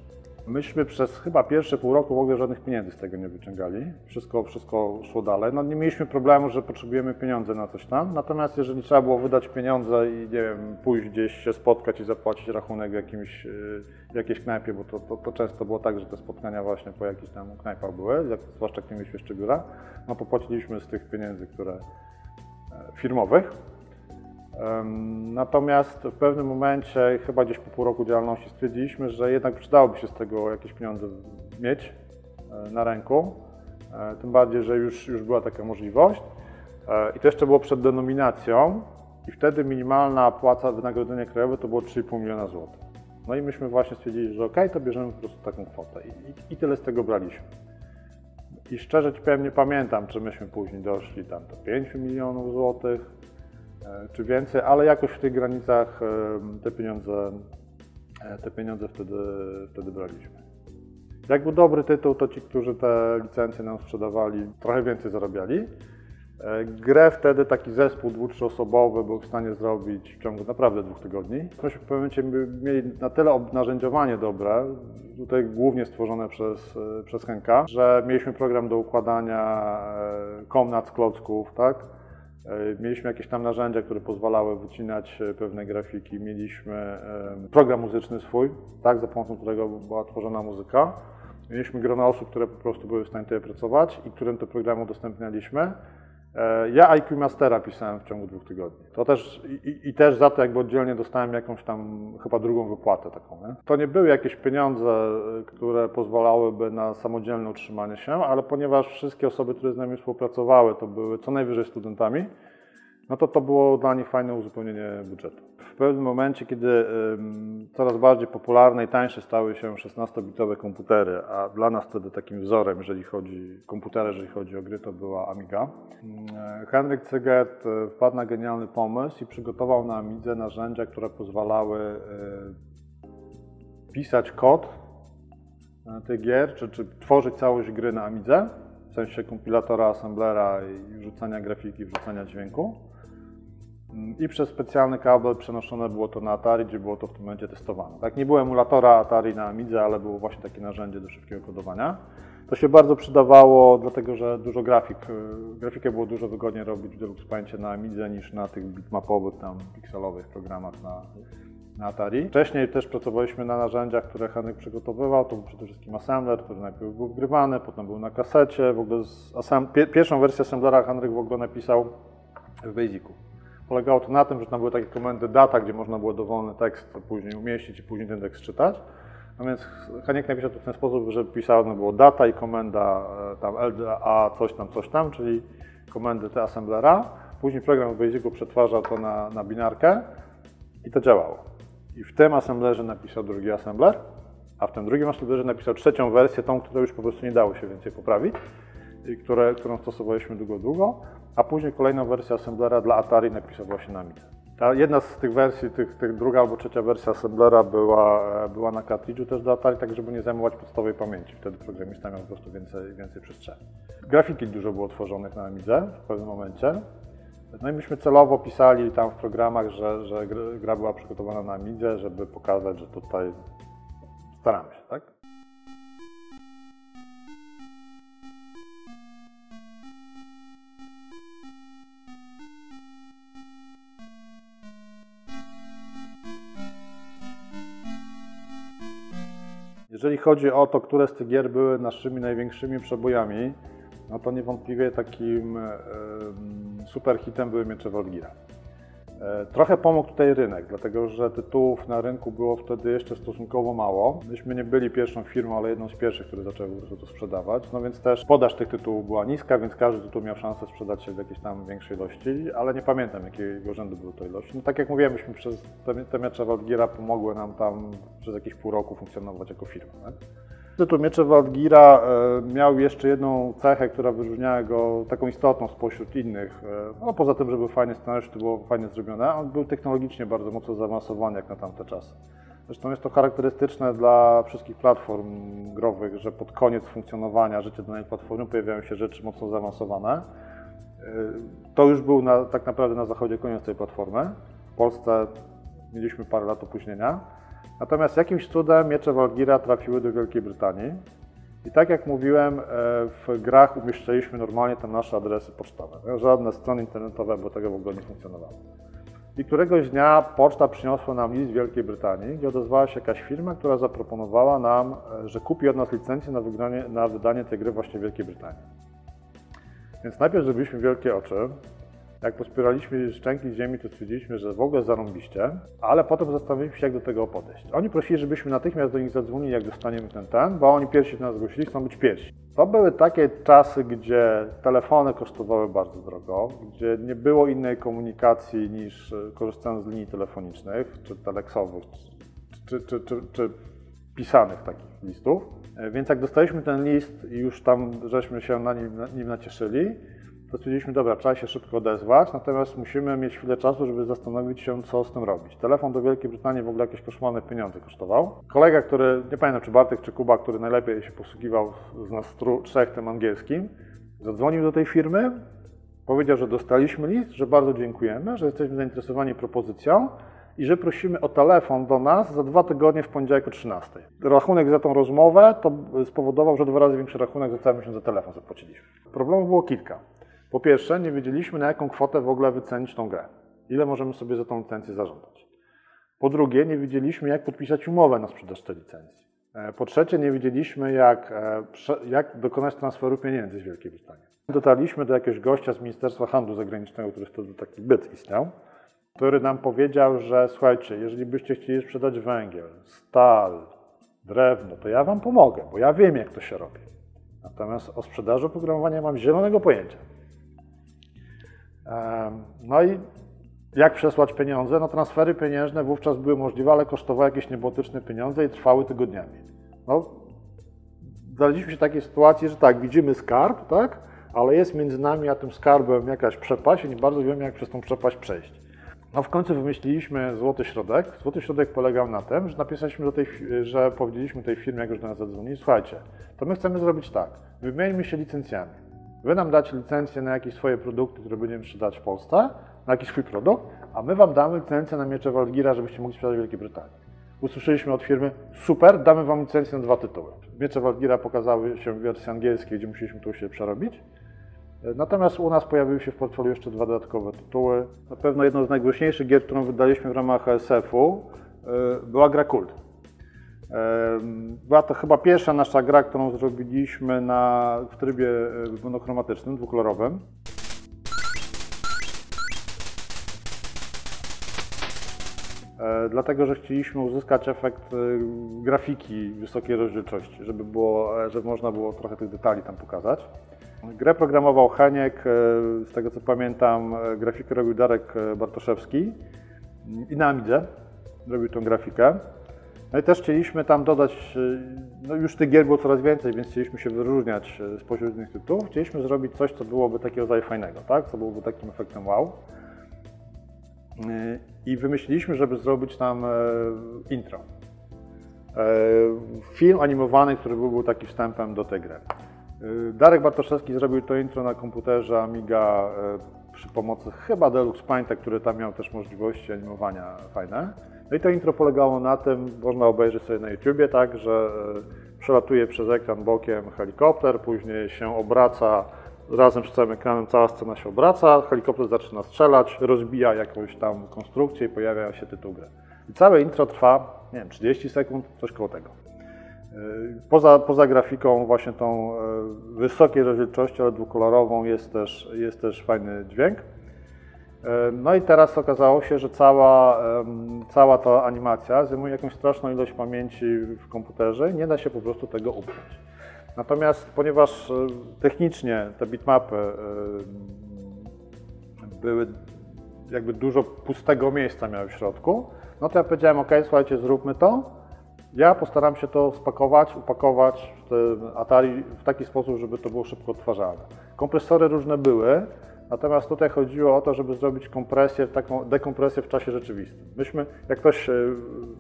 Speaker 1: Myśmy przez chyba pierwsze pół roku w ogóle żadnych pieniędzy z tego nie wyciągali. Wszystko, wszystko szło dalej. No nie mieliśmy problemu, że potrzebujemy pieniądze na coś tam. Natomiast jeżeli trzeba było wydać pieniądze i nie wiem, pójść gdzieś się spotkać i zapłacić rachunek w jakimś, yy, jakiejś knajpie, bo to, to, to, często było tak, że te spotkania właśnie po jakichś tam knajpach były, zwłaszcza jak nie mieliśmy jeszcze biura, no to płaciliśmy z tych pieniędzy, które e, firmowych. Natomiast w pewnym momencie, chyba gdzieś po pół roku działalności, stwierdziliśmy, że jednak przydałoby się z tego jakieś pieniądze mieć e, na ręku. E, tym bardziej, że już, już była taka możliwość. E, I to jeszcze było przed denominacją i wtedy minimalna płaca wynagrodzenia krajowe to było 3,5 miliona złotych. No i myśmy właśnie stwierdzili, że ok, to bierzemy po prostu taką kwotę I, i, tyle z tego braliśmy. I szczerze ci nie pamiętam, czy myśmy później doszli tam do 5 milionów złotych, czy więcej, ale jakoś w tych granicach e, te pieniądze, e, te pieniądze wtedy, wtedy braliśmy. Jak był dobry tytuł, to ci, którzy te licencje nam sprzedawali, trochę więcej zarabiali. Grę wtedy taki zespół dwu, trzyosobowy był w stanie zrobić w ciągu naprawdę dwóch tygodni. Myśmy w pewnym momencie mieli na tyle narzędziowanie dobre, tutaj głównie stworzone przez, przez Henka, że mieliśmy program do układania komnat z klocków, tak? E, mieliśmy jakieś tam narzędzia, które pozwalały wycinać e, pewne grafiki. Mieliśmy program muzyczny swój, tak, za pomocą którego była tworzona muzyka. Mieliśmy grono osób, które po prostu były w stanie tutaj pracować i którym te programy udostępnialiśmy. E, ja IQ Mastera pisałem w ciągu dwóch tygodni. To też i, i, też za to jakby oddzielnie dostałem jakąś tam chyba drugą wypłatę taką. Nie? To nie były jakieś pieniądze, e, które pozwalałyby na samodzielne utrzymanie się, ale ponieważ wszystkie osoby, które z nami współpracowały, to były co najwyżej studentami, no to to było dla nich fajne uzupełnienie budżetu. W pewnym momencie, kiedy coraz bardziej popularne i tańsze stały się 16-bitowe komputery, a dla nas wtedy takim wzorem, jeżeli chodzi o komputery, jeżeli chodzi o gry, to była Amiga. Mm, Henryk Cyget e, wpadł na genialny pomysł i przygotował na Amidze narzędzia, które pozwalały e, pisać kod e, tych gier, czy, czy tworzyć całość gry na Amidze, w sensie kompilatora, assemblera i wrzucania grafiki, wrzucania dźwięku. I przez specjalny kabel przenoszone było to na Atari, gdzie było to w tym momencie testowane. Tak, nie było emulatora Atari na Amidze, ale było właśnie takie narzędzie do szybkiego kodowania. To się bardzo przydawało, dlatego że dużo grafik, y, grafikę było dużo wygodniej robić w Deluxe Paintie na Amidze niż na tych bitmapowych, tam pikselowych programach na, na Atari. Wcześniej też pracowaliśmy na narzędziach, które Henryk przygotowywał. To był przede wszystkim assembler, który najpierw był wgrywany, potem był na kasecie. W ogóle z pierwszą wersję assemblera Henryk w ogóle napisał w Basicu. Polegało to na tym, że tam były takie komendy data, gdzie można było dowolny tekst później umieścić i później ten tekst czytać. No więc Haniek napisał to w ten sposób, że pisano było data i komenda e, tam LDA coś tam, coś tam, czyli komendy te assemblera. Później program w Basicu przetwarzał to na, na binarkę i to działało. I w tym assemblerze napisał drugi assembler, a w tym drugim assemblerze napisał trzecią wersję, tą, którą już po prostu nie dało się więcej poprawić, i które, którą stosowaliśmy długo, długo a później kolejną wersję assemblera dla Atari napisał właśnie na Amiga. Ta jedna z tych wersji, tych, tych druga albo trzecia wersja assemblera była, była na cartridge'u też do Atari, tak żeby nie zajmować podstawowej pamięci. Wtedy programista miał po prostu więcej, więcej przestrzeni. Grafiki dużo było tworzonych na Amidze w pewnym momencie. No i myśmy celowo pisali tam w programach, że, że gra była przygotowana na Amidze, żeby pokazać, że tutaj staramy się, tak? Jeżeli chodzi o to, które z tych gier były naszymi największymi przebojami, no to niewątpliwie takim super hitem były Miecze Wolgira. E, Trochę pomógł tutaj rynek, dlatego że tytułów na rynku było wtedy jeszcze stosunkowo mało. Myśmy nie byli pierwszą firmą, ale jedną z pierwszych, które zaczęły po prostu to sprzedawać. No więc też podaż tych tytułów była niska, więc każdy tytuł miał szansę sprzedać się w jakiejś tam większej ilości, ale nie pamiętam jakiego rzędu były to ilości. No tak jak mówiłem, myśmy przez te, te miecze Waldgiera pomogły nam tam przez jakieś pół roku funkcjonować jako firma. Tytuł Miecze Waldgira e, miał jeszcze jedną cechę, która wyróżniała go taką istotną spośród innych. E, no poza tym, że był fajny scenariusz, to było fajnie zrobione, on był technologicznie bardzo mocno zaawansowany jak na tamte czasy. Zresztą jest to charakterystyczne dla wszystkich platform growych, że pod koniec funkcjonowania życia danej platformy pojawiają się rzeczy mocno zaawansowane. E, To już był na, tak naprawdę na zachodzie koniec tej platformy. W Polsce mieliśmy parę lat opóźnienia. Natomiast jakimś cudem miecze Walgira trafiły do Wielkiej Brytanii. I tak jak mówiłem, e, w grach umieszczaliśmy normalnie tam nasze adresy pocztowe. Żadne strony internetowe, bo tego w ogóle nie funkcjonowało. I któregoś dnia poczta przyniosła nam list z Wielkiej Brytanii, gdzie odezwała się jakaś firma, która zaproponowała nam, e, że kupi od nas licencję na, wygranie, na wydanie tej gry właśnie w Wielkiej Brytanii. Więc najpierw zrobiliśmy wielkie oczy. Jak pospieraliśmy szczęki ziemi, to stwierdziliśmy, że w ogóle zarąbiście, ale potem zastanowiliśmy się, jak do tego podejść. Oni prosili, żebyśmy natychmiast do nich zadzwonili, jak dostaniemy ten ten, bo oni pierwsi do nas zgłosili, chcą być pierwsi. To były takie czasy, gdzie telefony kosztowały bardzo drogo, gdzie nie było innej komunikacji niż korzystając z linii telefonicznych, czy teleksowych, czy, czy, czy, czy pisanych takich listów. E, Więc jak dostaliśmy ten list i już tam żeśmy się na nim, na nim nacieszyli, to stwierdziliśmy, dobra, trzeba się szybko odezwać, natomiast musimy mieć chwilę czasu, żeby zastanowić się, co z tym robić. Telefon do Wielkiej Brytanii w ogóle jakieś koszmarne pieniądze kosztował. Kolega, który, nie pamiętam czy Bartek, czy Kuba, który najlepiej się posługiwał z nas trzech tym angielskim, zadzwonił do tej firmy, powiedział, że dostaliśmy list, że bardzo dziękujemy, że jesteśmy zainteresowani propozycją i że prosimy o telefon do nas za dwa tygodnie w poniedziałek o 13. Rachunek za tą rozmowę to spowodował, że dwa razy większy rachunek za cały miesiąc za telefon zapłaciliśmy. Problemów było kilka. Po pierwsze, nie wiedzieliśmy na jaką kwotę w ogóle wycenić tą grę. Ile możemy sobie za tą licencję zażądać. Po drugie, nie wiedzieliśmy jak podpisać umowę na sprzedaż tej licencji. E, Po trzecie, nie wiedzieliśmy jak, e, jak dokonać transferu pieniędzy z Wielkiej Brytanii. Dotarliśmy do jakiegoś gościa z Ministerstwa Handlu Zagranicznego, który wtedy taki byt istniał, który nam powiedział, że słuchajcie, jeżeli byście chcieli sprzedać węgiel, stal, drewno, to ja wam pomogę, bo ja wiem jak to się robi. Natomiast o sprzedaży oprogramowania mam zielonego pojęcia. No i jak przesłać pieniądze? No transfery pieniężne wówczas były możliwe, ale kosztowały jakieś niebotyczne pieniądze i trwały tygodniami. No, znaleźliśmy się w takiej sytuacji, że tak, widzimy skarb, tak, ale jest między nami a tym skarbem jakaś przepaść i nie bardzo wiemy, jak przez tą przepaść przejść. No w końcu wymyśliliśmy złoty środek. Złoty środek polegał na tym, że napisaliśmy do tej, że powiedzieliśmy tej firmie, jak już do nas zadzwonili, słuchajcie, to my chcemy zrobić tak, wymieńmy się licencjami. Wy nam dacie licencję na jakieś swoje produkty, które będziemy sprzedać w Polsce, na jakiś swój produkt, a my wam damy licencję na miecze Walgira, żebyście mogli sprzedać w Wielkiej Brytanii. Usłyszeliśmy od firmy, super, damy wam licencję na dwa tytuły. Miecze Walgira pokazały się w wersji angielskiej, gdzie musieliśmy to się przerobić. Natomiast u nas pojawiły się w portfolio jeszcze dwa dodatkowe tytuły. Na pewno jedną z najgłośniejszych gier, którą wydaliśmy w ramach ASF-u, y, była gra Kult. Była to chyba pierwsza nasza gra, którą zrobiliśmy na, w trybie y, monochromatycznym, dwukolorowym. E, Dlatego, że chcieliśmy uzyskać efekt y, grafiki wysokiej rozdzielczości, żeby, było, e, żeby można było trochę tych detali tam pokazać. Grę programował Heniek, e, z tego co pamiętam, e, grafikę robił Darek e, Bartoszewski i na Amidze robił tą grafikę. No i też chcieliśmy tam dodać, e, no już tych gier było coraz więcej, więc chcieliśmy się wyróżniać e, spośród innych tytułów. Chcieliśmy zrobić coś, co byłoby takiego rodzaju fajnego, tak? co byłoby takim efektem wow. E, I wymyśliliśmy, żeby zrobić tam intro. Film animowany, który byłby taki wstępem do tej gry. Darek Bartoszewski zrobił to intro na komputerze Amiga przy pomocy chyba Deluxe Painta, który tam miał też możliwości animowania fajne. No i to intro polegało na tym, można obejrzeć sobie na YouTubie, tak, że y, przelatuje przez ekran bokiem helikopter, później się obraca, razem z całym ekranem cała scena się obraca, helikopter zaczyna strzelać, rozbija jakąś tam konstrukcję i pojawia się tytuł gry. I całe intro trwa, nie wiem, 30 sekund, coś koło tego. Poza, poza grafiką właśnie tą e, wysokiej rozdzielczości, ale dwukolorową jest też, jest też fajny dźwięk. E, No i teraz okazało się, że cała, cała ta animacja zajmuje jakąś straszną ilość pamięci w komputerze i nie da się po prostu tego upchnąć. Natomiast ponieważ e, technicznie te bitmapy były jakby dużo pustego miejsca miały w środku, no to ja powiedziałem, ok, słuchajcie, zróbmy to. Ja postaram się to spakować, upakować w Atari w taki sposób, żeby to było szybko odtwarzalne. Kompresory różne były, natomiast tutaj chodziło o to, żeby zrobić kompresję, taką dekompresję w czasie rzeczywistym. Myśmy, jak ktoś e,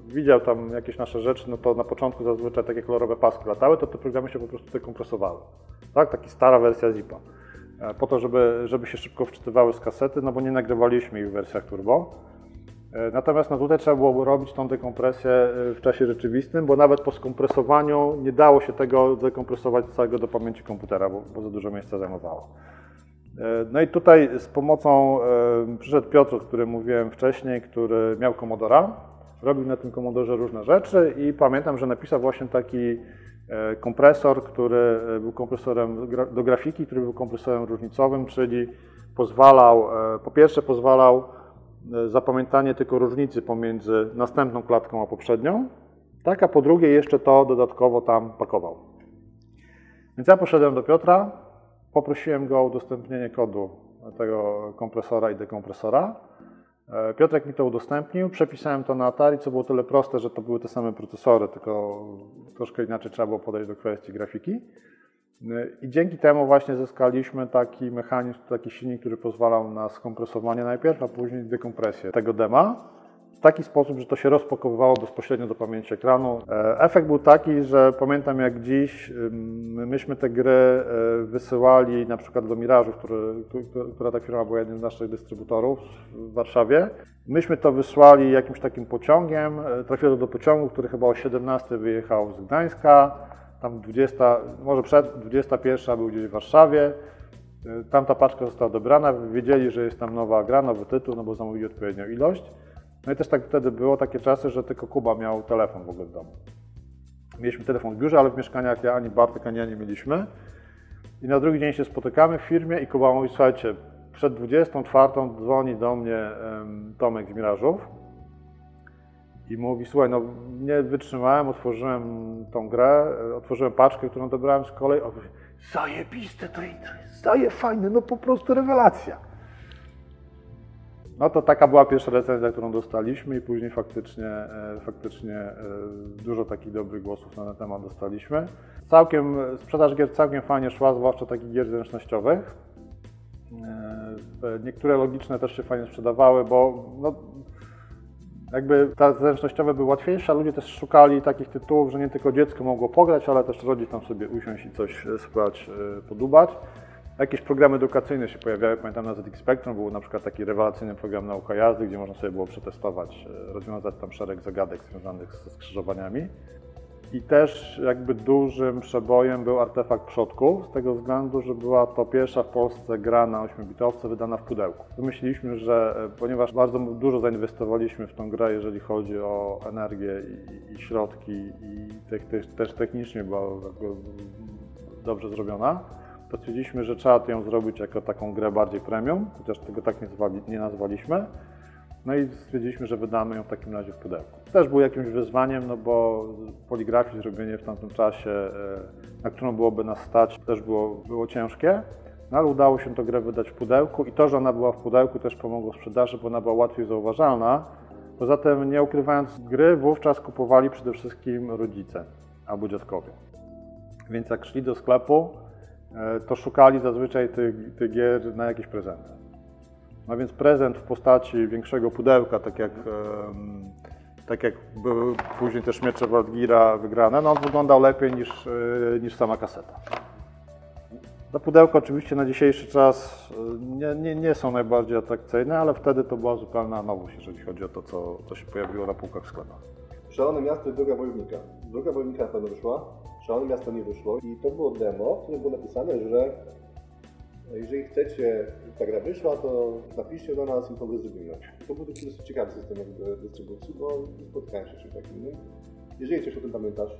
Speaker 1: widział tam jakieś nasze rzeczy, no to na początku zazwyczaj takie kolorowe paski latały, to te programy się po prostu dekompresowały. Tak, taka stara wersja ZIP-a. E, Po to, żeby, żeby się szybko wczytywały z kasety, no bo nie nagrywaliśmy ich w wersjach turbo. E, Natomiast no tutaj trzeba było robić tą dekompresję w czasie rzeczywistym, bo nawet po skompresowaniu nie dało się tego dekompresować całego do pamięci komputera, bo, bo za dużo miejsca zajmowało. E, No i tutaj z pomocą e, przyszedł Piotr, o którym mówiłem wcześniej, który miał Commodora, robił na tym Commodorze różne rzeczy i pamiętam, że napisał właśnie taki e, kompresor, który był kompresorem do grafiki, który był kompresorem różnicowym, czyli pozwalał, po pierwsze pozwalał zapamiętanie tylko różnicy pomiędzy następną klatką a poprzednią, tak, a po drugie jeszcze to dodatkowo tam pakował. Więc ja poszedłem do Piotra, poprosiłem go o udostępnienie kodu tego kompresora i dekompresora. E, Piotrek mi to udostępnił, przepisałem to na Atari, co było tyle proste, że to były te same procesory, tylko troszkę inaczej trzeba było podejść do kwestii grafiki. E, I dzięki temu właśnie zyskaliśmy taki mechanizm, taki silnik, który pozwalał na skompresowanie najpierw, a później dekompresję tego dema taki sposób, że to się rozpakowywało bezpośrednio do pamięci ekranu. E, Efekt był taki, że pamiętam jak dziś, myśmy te gry e, wysyłali na przykład do Mirażu, który, która ta firma była jednym z naszych dystrybutorów w Warszawie. Myśmy to wysłali jakimś takim pociągiem, e, trafiło to do pociągu, który chyba o 17 wyjechał z Gdańska, tam 20, może przed 21 był gdzieś w Warszawie. E, Tam ta paczka została odebrana, wiedzieli, że jest tam nowa gra, nowy tytuł, no bo zamówili odpowiednią ilość. No i też tak wtedy było takie czasy, że tylko Kuba miał telefon w ogóle w domu. Mieliśmy telefon w biurze, ale w mieszkaniach ja ani Bartek, ani ja nie mieliśmy. I na drugi dzień się spotykamy w firmie i Kuba mówi, słuchajcie, przed 24 dzwoni do mnie Tomek z Mirażów i mówi, słuchaj, no nie wytrzymałem, otworzyłem tą grę, e, otworzyłem paczkę, którą dobrałem z kolei, zajebiste to jest, zaje fajne, no po prostu rewelacja. No to taka była pierwsza recenzja, którą dostaliśmy i później faktycznie, e, faktycznie e, dużo takich dobrych głosów na ten temat dostaliśmy. Całkiem, sprzedaż gier całkiem fajnie szła, zwłaszcza takich gier zręcznościowych. E, Niektóre logiczne też się fajnie sprzedawały, bo no, jakby te zręcznościowe były łatwiejsze, ludzie też szukali takich tytułów, że nie tylko dziecko mogło pograć, ale też rodzic tam sobie usiąść i coś spróbować podubać. Jakieś programy edukacyjne się pojawiały, pamiętam na ZX Spectrum był na przykład taki rewelacyjny program nauka jazdy, gdzie można sobie było przetestować, e, rozwiązać tam szereg zagadek związanych ze skrzyżowaniami. I też jakby dużym przebojem był artefakt przodków, z tego względu, że była to pierwsza w Polsce gra na 8-bitowce wydana w pudełku. Wymyśliliśmy, że e, ponieważ bardzo dużo zainwestowaliśmy w tą grę, jeżeli chodzi o energię i, środki i te, te, też technicznie była dobrze zrobiona, to stwierdziliśmy, że trzeba ją zrobić jako taką grę bardziej premium, chociaż tego tak nie, zwali, nie nazwaliśmy. No i stwierdziliśmy, że wydamy ją w takim razie w pudełku. Też był jakimś wyzwaniem, no bo poligrafii zrobienie w tamtym czasie, e, na którą byłoby nas stać, też było, było ciężkie. No ale udało się tę grę wydać w pudełku i to, że ona była w pudełku też pomogło sprzedaży, bo ona była łatwiej zauważalna. Poza tym, nie ukrywając gry, wówczas kupowali przede wszystkim rodzice albo dziadkowie. Więc jak szli do sklepu, to szukali zazwyczaj tych, tych gier na jakieś prezenty. No więc prezent w postaci większego pudełka, tak jak, tak jak były później też miecze Waldgira wygrane, no on wyglądał lepiej niż, e, niż sama kaseta. To pudełko oczywiście na dzisiejszy czas e, nie, nie, nie są najbardziej atrakcyjne, ale wtedy to była zupełna nowość, jeżeli chodzi o to, co, co się pojawiło na półkach w sklepach.
Speaker 2: Szalone miasto i droga wojownika. Droga wojownika pewno wyszła, szalone miasto nie wyszło i to było demo, w którym było napisane, że jeżeli chcecie, żeby ta gra wyszła, to napiszcie do nas i to zrobimy. To był taki dosyć ciekawy system jakby dystrybucji, bo nie spotkałem się z czymś takim. innym. Jeżeli coś o tym pamiętasz,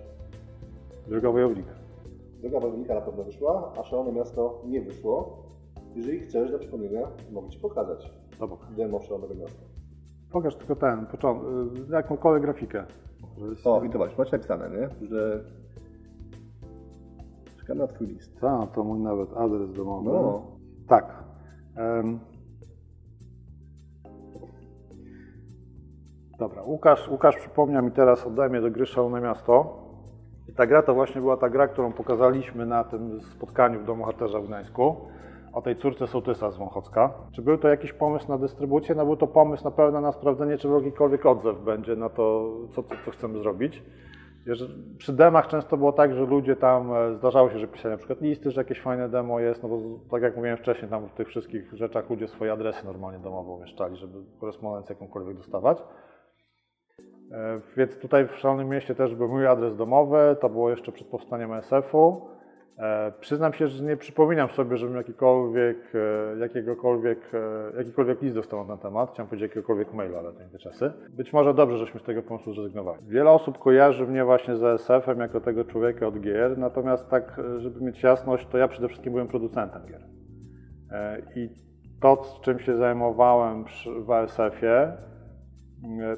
Speaker 1: Droga wojownika.
Speaker 2: droga wojownika na pewno wyszła, a szalone miasto nie wyszło. Jeżeli chcesz, dla przypomnienia, mogę Ci pokazać.
Speaker 1: Do boku.
Speaker 2: demo Szalonego Miasta.
Speaker 1: Pokaż tylko ten, początek, jakąkolwiek grafikę.
Speaker 2: O, i to właśnie, macie napisane, nie? Że czekam na twój list.
Speaker 1: Tak, to mój nawet adres domowy.
Speaker 2: No.
Speaker 1: Tak. Em. Dobra, Łukasz, Łukasz przypomniał mi teraz, oddaj mnie do gry Szalone Miasto. I ta gra to właśnie była ta gra, którą pokazaliśmy na tym spotkaniu w Domu Harcerza w Gdańsku. O tej córce sołtysa z Wąchocka. Czy był to jakiś pomysł na dystrybucję? No był to pomysł na pewno na sprawdzenie, czy jakikolwiek odzew będzie na to, co, co, co chcemy zrobić. Przy demach często było tak, że ludzie tam, e, zdarzało się, że pisali na przykład listy, że jakieś fajne demo jest, no bo tak jak mówiłem wcześniej, tam w tych wszystkich rzeczach ludzie swoje adresy normalnie domowe umieszczali, żeby korespondencję jakąkolwiek dostawać. E, Więc tutaj w Szalonym Mieście też był mój adres domowy, to było jeszcze przed powstaniem SF-u. E, Przyznam się, że nie przypominam sobie, żebym jakikolwiek, e, jakiegokolwiek, e, jakikolwiek list dostał na temat. Chciałem powiedzieć jakiegokolwiek maila, ale to nie te czasy. Być może dobrze, żeśmy z tego pomysłu zrezygnowali. Wiele osób kojarzy mnie właśnie z ESF-em jako tego człowieka od gier, natomiast tak, żeby mieć jasność, to ja przede wszystkim byłem producentem gier. I to, czym się zajmowałem przy- w ASF-ie, e,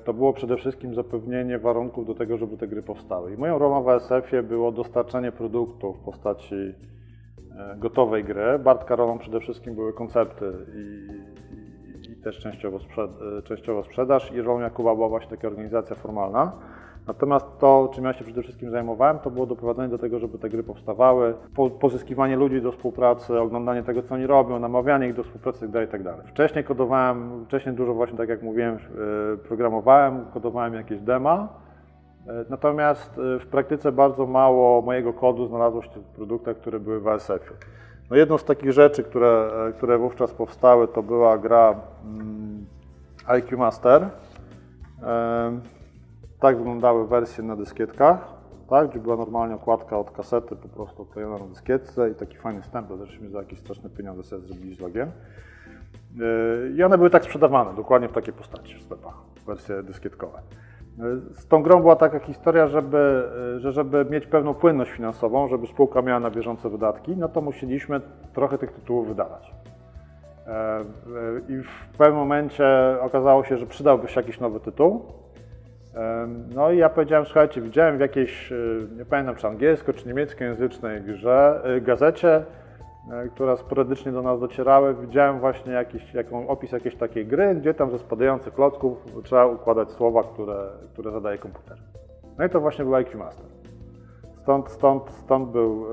Speaker 1: to było przede wszystkim zapewnienie warunków do tego, żeby te gry powstały. I moją rolą w ASF-ie było dostarczanie produktu w postaci e, gotowej gry. Bartka rolą przede wszystkim były koncepty i, i, i też częściowo, e, częściowo sprzedaż i rolą Jakuba była właśnie taka organizacja formalna. Natomiast to, czym ja się przede wszystkim zajmowałem, to było doprowadzenie do tego, żeby te gry powstawały, po, pozyskiwanie ludzi do współpracy, oglądanie tego, co oni robią, namawianie ich do współpracy itd. itd. Wcześniej kodowałem, wcześniej dużo właśnie, tak jak mówiłem, e, programowałem, kodowałem jakieś dema, e, natomiast e, w praktyce bardzo mało mojego kodu znalazło się w produktach, które były w ASF-ie. No jedną z takich rzeczy, które, które wówczas powstały, to była gra mm, IQ Master. Tak wyglądały wersje na dyskietkach, tak, gdzie była normalnie okładka od kasety po prostu odklejona na dyskietce i taki fajny stempel, żeśmy za jakieś straszne pieniądze sobie zrobili z logiem. Yy, I one były tak sprzedawane, dokładnie w takiej postaci w sklepach, wersje dyskietkowe. Yy, Z tą grą była taka historia, żeby, yy, że żeby mieć pewną płynność finansową, żeby spółka miała na bieżące wydatki, no to musieliśmy trochę tych tytułów wydawać. I w pewnym momencie okazało się, że przydałby się jakiś nowy tytuł. No i ja powiedziałem, słuchajcie, widziałem w jakiejś, y, nie pamiętam czy angielsko czy niemieckojęzycznej grze, y, gazecie, y, która sporadycznie do nas docierały, widziałem właśnie jakiś, jaką, opis jakiejś takiej gry, gdzie tam ze spadających klocków trzeba układać słowa, które, które zadaje komputer. No i to właśnie był IQ Master. Stąd, stąd, stąd był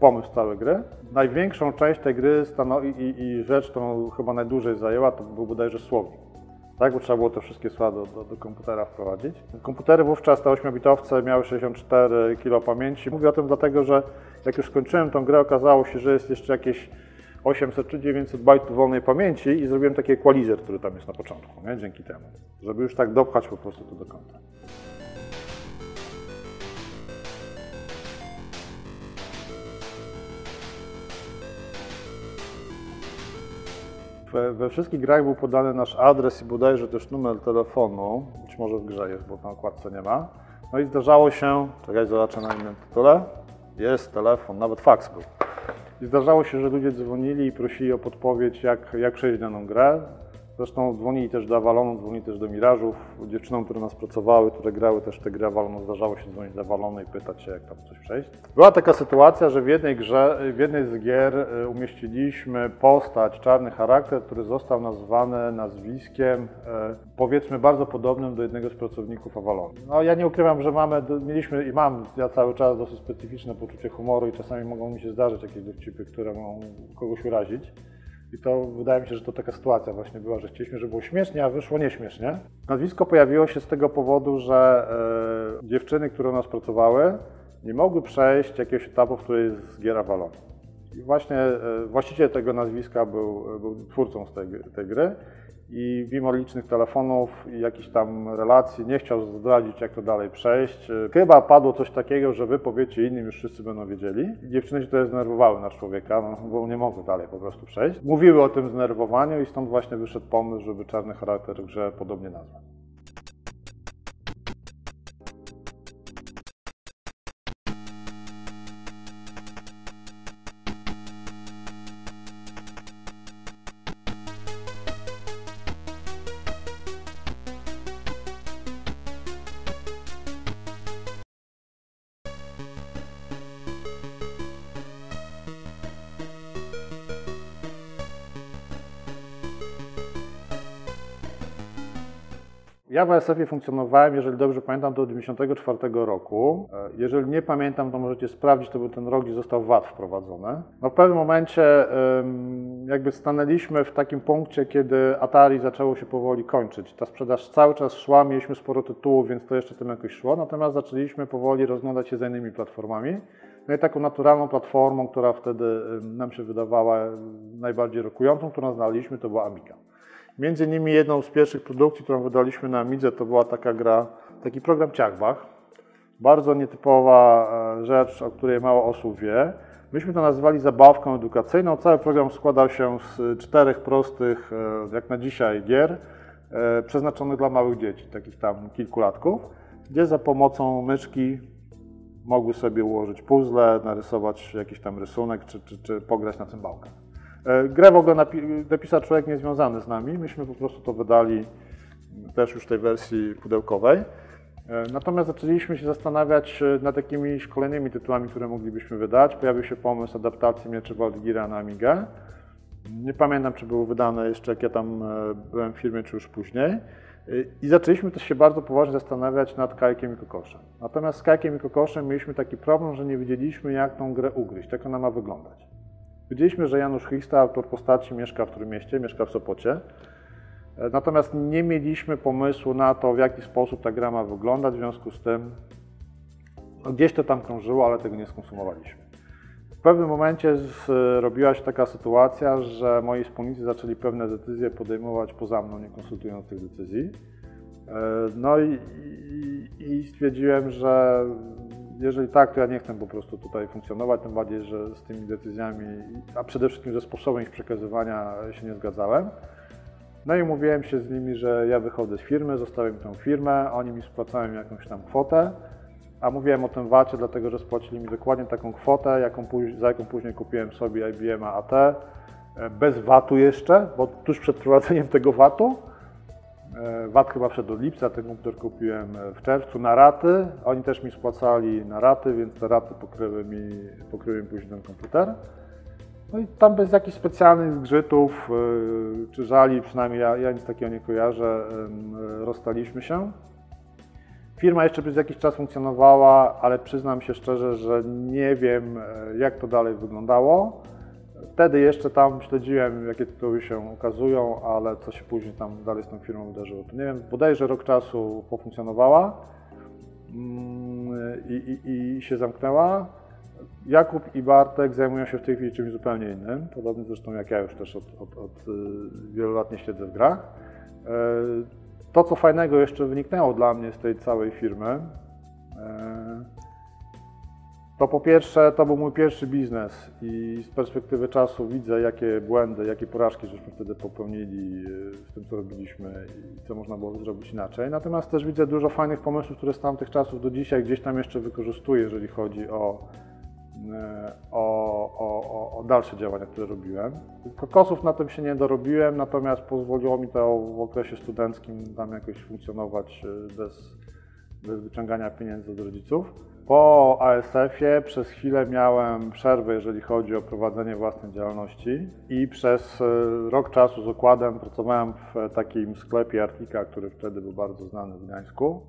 Speaker 1: pomysł całej gry. Największą część tej gry stanowi i, i rzecz, którą chyba najdłużej zajęła, to był bodajże słownik. Tak, bo trzeba było te wszystkie słowa do, do, do komputera wprowadzić. Komputery wówczas, te 8-bitowce, miały 64 kilo pamięci. Mówię o tym dlatego, że jak już skończyłem tą grę, okazało się, że jest jeszcze jakieś 800 czy 900 bajtów wolnej pamięci i zrobiłem taki equalizer, który tam jest na początku, nie? dzięki temu, żeby już tak dopchać po prostu to do końca. We, we wszystkich grach był podany nasz adres i bodajże też numer telefonu, być może w grze jest, bo na okładce nie ma. No i zdarzało się, czekaj, zobaczę na innym tytule, jest telefon, nawet faks był. I zdarzało się, że ludzie dzwonili i prosili o podpowiedź, jak, jak przejść daną grę. Zresztą dzwonili też do Avalonu, dzwonili też do Mirażów. Dziewczynom, które nas pracowały, które grały też te gry Avalonu, zdarzało się dzwonić do Avalonu i pytać się, jak tam coś przejść. Była taka sytuacja, że w jednej grze, w jednej z gier y, umieściliśmy postać, czarny charakter, który został nazwany nazwiskiem, y, powiedzmy, bardzo podobnym do jednego z pracowników Avalonu. No ja nie ukrywam, że mamy, mieliśmy i mam ja cały czas dosyć specyficzne poczucie humoru i czasami mogą mi się zdarzyć jakieś dowcipy, które mogą kogoś urazić. I to wydaje mi się, że to taka sytuacja właśnie była, że chcieliśmy, żeby było śmiesznie, a wyszło nieśmiesznie. Nazwisko pojawiło się z tego powodu, że e, dziewczyny, które u nas pracowały, nie mogły przejść jakiegoś etapu, w której jest z gier Avalon. I właśnie e, właściciel tego nazwiska był, był twórcą z tej, tej gry i mimo licznych telefonów i jakichś tam relacji nie chciał zdradzić, jak to dalej przejść. Chyba padło coś takiego, że wy powiecie innym, już wszyscy będą wiedzieli. Dziewczyny się to zdenerwowały na człowieka, no, bo nie mogły dalej po prostu przejść. Mówiły o tym zdenerwowaniu i stąd właśnie wyszedł pomysł, żeby czarny charakter grze podobnie nazwać. Ja w ASF-ie funkcjonowałem, jeżeli dobrze pamiętam, do 1994 roku. E, Jeżeli nie pamiętam, to możecie sprawdzić, to był ten rok, gdzie został VAT wprowadzony. No w pewnym momencie jakby stanęliśmy w takim punkcie, kiedy Atari zaczęło się powoli kończyć. Ta sprzedaż cały czas szła, mieliśmy sporo tytułów, więc to jeszcze tym jakoś szło, natomiast zaczęliśmy powoli rozglądać się za innymi platformami. No i taką naturalną platformą, która wtedy nam się wydawała najbardziej rokującą, którą znaliśmy, to była Amiga. Między innymi jedną z pierwszych produkcji, którą wydaliśmy na Amidze, to była taka gra, taki program Ciachbach. Bardzo nietypowa e, rzecz, o której mało osób wie. Myśmy to nazywali zabawką edukacyjną. Cały program składał się z czterech prostych, e, jak na dzisiaj, gier e, przeznaczonych dla małych dzieci, takich tam kilkulatków, gdzie za pomocą myszki mogły sobie ułożyć puzzle, narysować jakiś tam rysunek, czy, czy, czy pograć na cymbałkach. E, Grę w ogóle napi- napisał człowiek niezwiązany z nami. Myśmy po prostu to wydali też już w tej wersji pudełkowej. E, Natomiast zaczęliśmy się zastanawiać e, nad jakimiś kolejnymi tytułami, które moglibyśmy wydać. Pojawił się pomysł adaptacji Mieczy Waldgira na Amigę. Nie pamiętam, czy były wydane jeszcze, jak ja tam byłem w firmie, czy już później. I zaczęliśmy też się bardzo poważnie zastanawiać nad Kajkiem i Kokoszem. Natomiast z Kajkiem i Kokoszem mieliśmy taki problem, że nie wiedzieliśmy, jak tą grę ugryźć, jak ona ma wyglądać. Wiedzieliśmy, że Janusz Chista, autor postaci, mieszka w którym mieście, mieszka w Sopocie. E, Natomiast nie mieliśmy pomysłu na to, w jaki sposób ta gra ma wyglądać, w związku z tym no, gdzieś to tam krążyło, ale tego nie skonsumowaliśmy. W pewnym momencie zrobiła się taka sytuacja, że moi wspólnicy zaczęli pewne decyzje podejmować poza mną, nie konsultując tych decyzji. E, No i, i, i stwierdziłem, że jeżeli tak, to ja nie chcę po prostu tutaj funkcjonować, tym bardziej, że z tymi decyzjami, a przede wszystkim ze sposobem ich przekazywania się nie zgadzałem. No i umówiłem się z nimi, że ja wychodzę z firmy, zostawiam tę firmę, oni mi spłacają jakąś tam kwotę, a mówiłem o tym VAT-ie, dlatego że spłacili mi dokładnie taką kwotę, jaką, za jaką później kupiłem sobie IBM AT, e, bez VAT-u jeszcze, bo tuż przed wprowadzeniem tego VAT-u, VAT chyba wszedł do lipca, ten komputer kupiłem e, w czerwcu na raty, oni też mi spłacali na raty, więc te raty pokryły mi, pokryły mi później ten komputer. No i tam bez jakichś specjalnych zgrzytów yy, czy żali, przynajmniej ja, ja nic takiego nie kojarzę, rozstaliśmy się. Firma jeszcze przez jakiś czas funkcjonowała, ale przyznam się szczerze, że nie wiem jak to dalej wyglądało. Wtedy jeszcze tam śledziłem, jakie tytuły się ukazują, ale co się później tam dalej z tą firmą wydarzyło, to nie wiem. Bodajże rok czasu pofunkcjonowała mm, i, i, i się zamknęła. Jakub i Bartek zajmują się w tej chwili czymś zupełnie innym, podobnie zresztą jak ja już też od, od, od y, wielu lat nie siedzę w grach. E, To, co fajnego jeszcze wyniknęło dla mnie z tej całej firmy, e, to po pierwsze, to był mój pierwszy biznes i z perspektywy czasu widzę, jakie błędy, jakie porażki żeśmy wtedy popełnili y, w tym, co robiliśmy i co można było zrobić inaczej. Natomiast też widzę dużo fajnych pomysłów, które z tamtych czasów do dzisiaj gdzieś tam jeszcze wykorzystuję, jeżeli chodzi o, e, o, o, o dalsze działania, które robiłem. Kokosów na tym się nie dorobiłem, natomiast pozwoliło mi to w okresie studenckim tam jakoś funkcjonować e, bez, bez wyciągania pieniędzy od rodziców. Po ASF-ie przez chwilę miałem przerwę, jeżeli chodzi o prowadzenie własnej działalności i przez e, rok czasu z okładem pracowałem w takim sklepie Artika, który wtedy był bardzo znany w Gdańsku.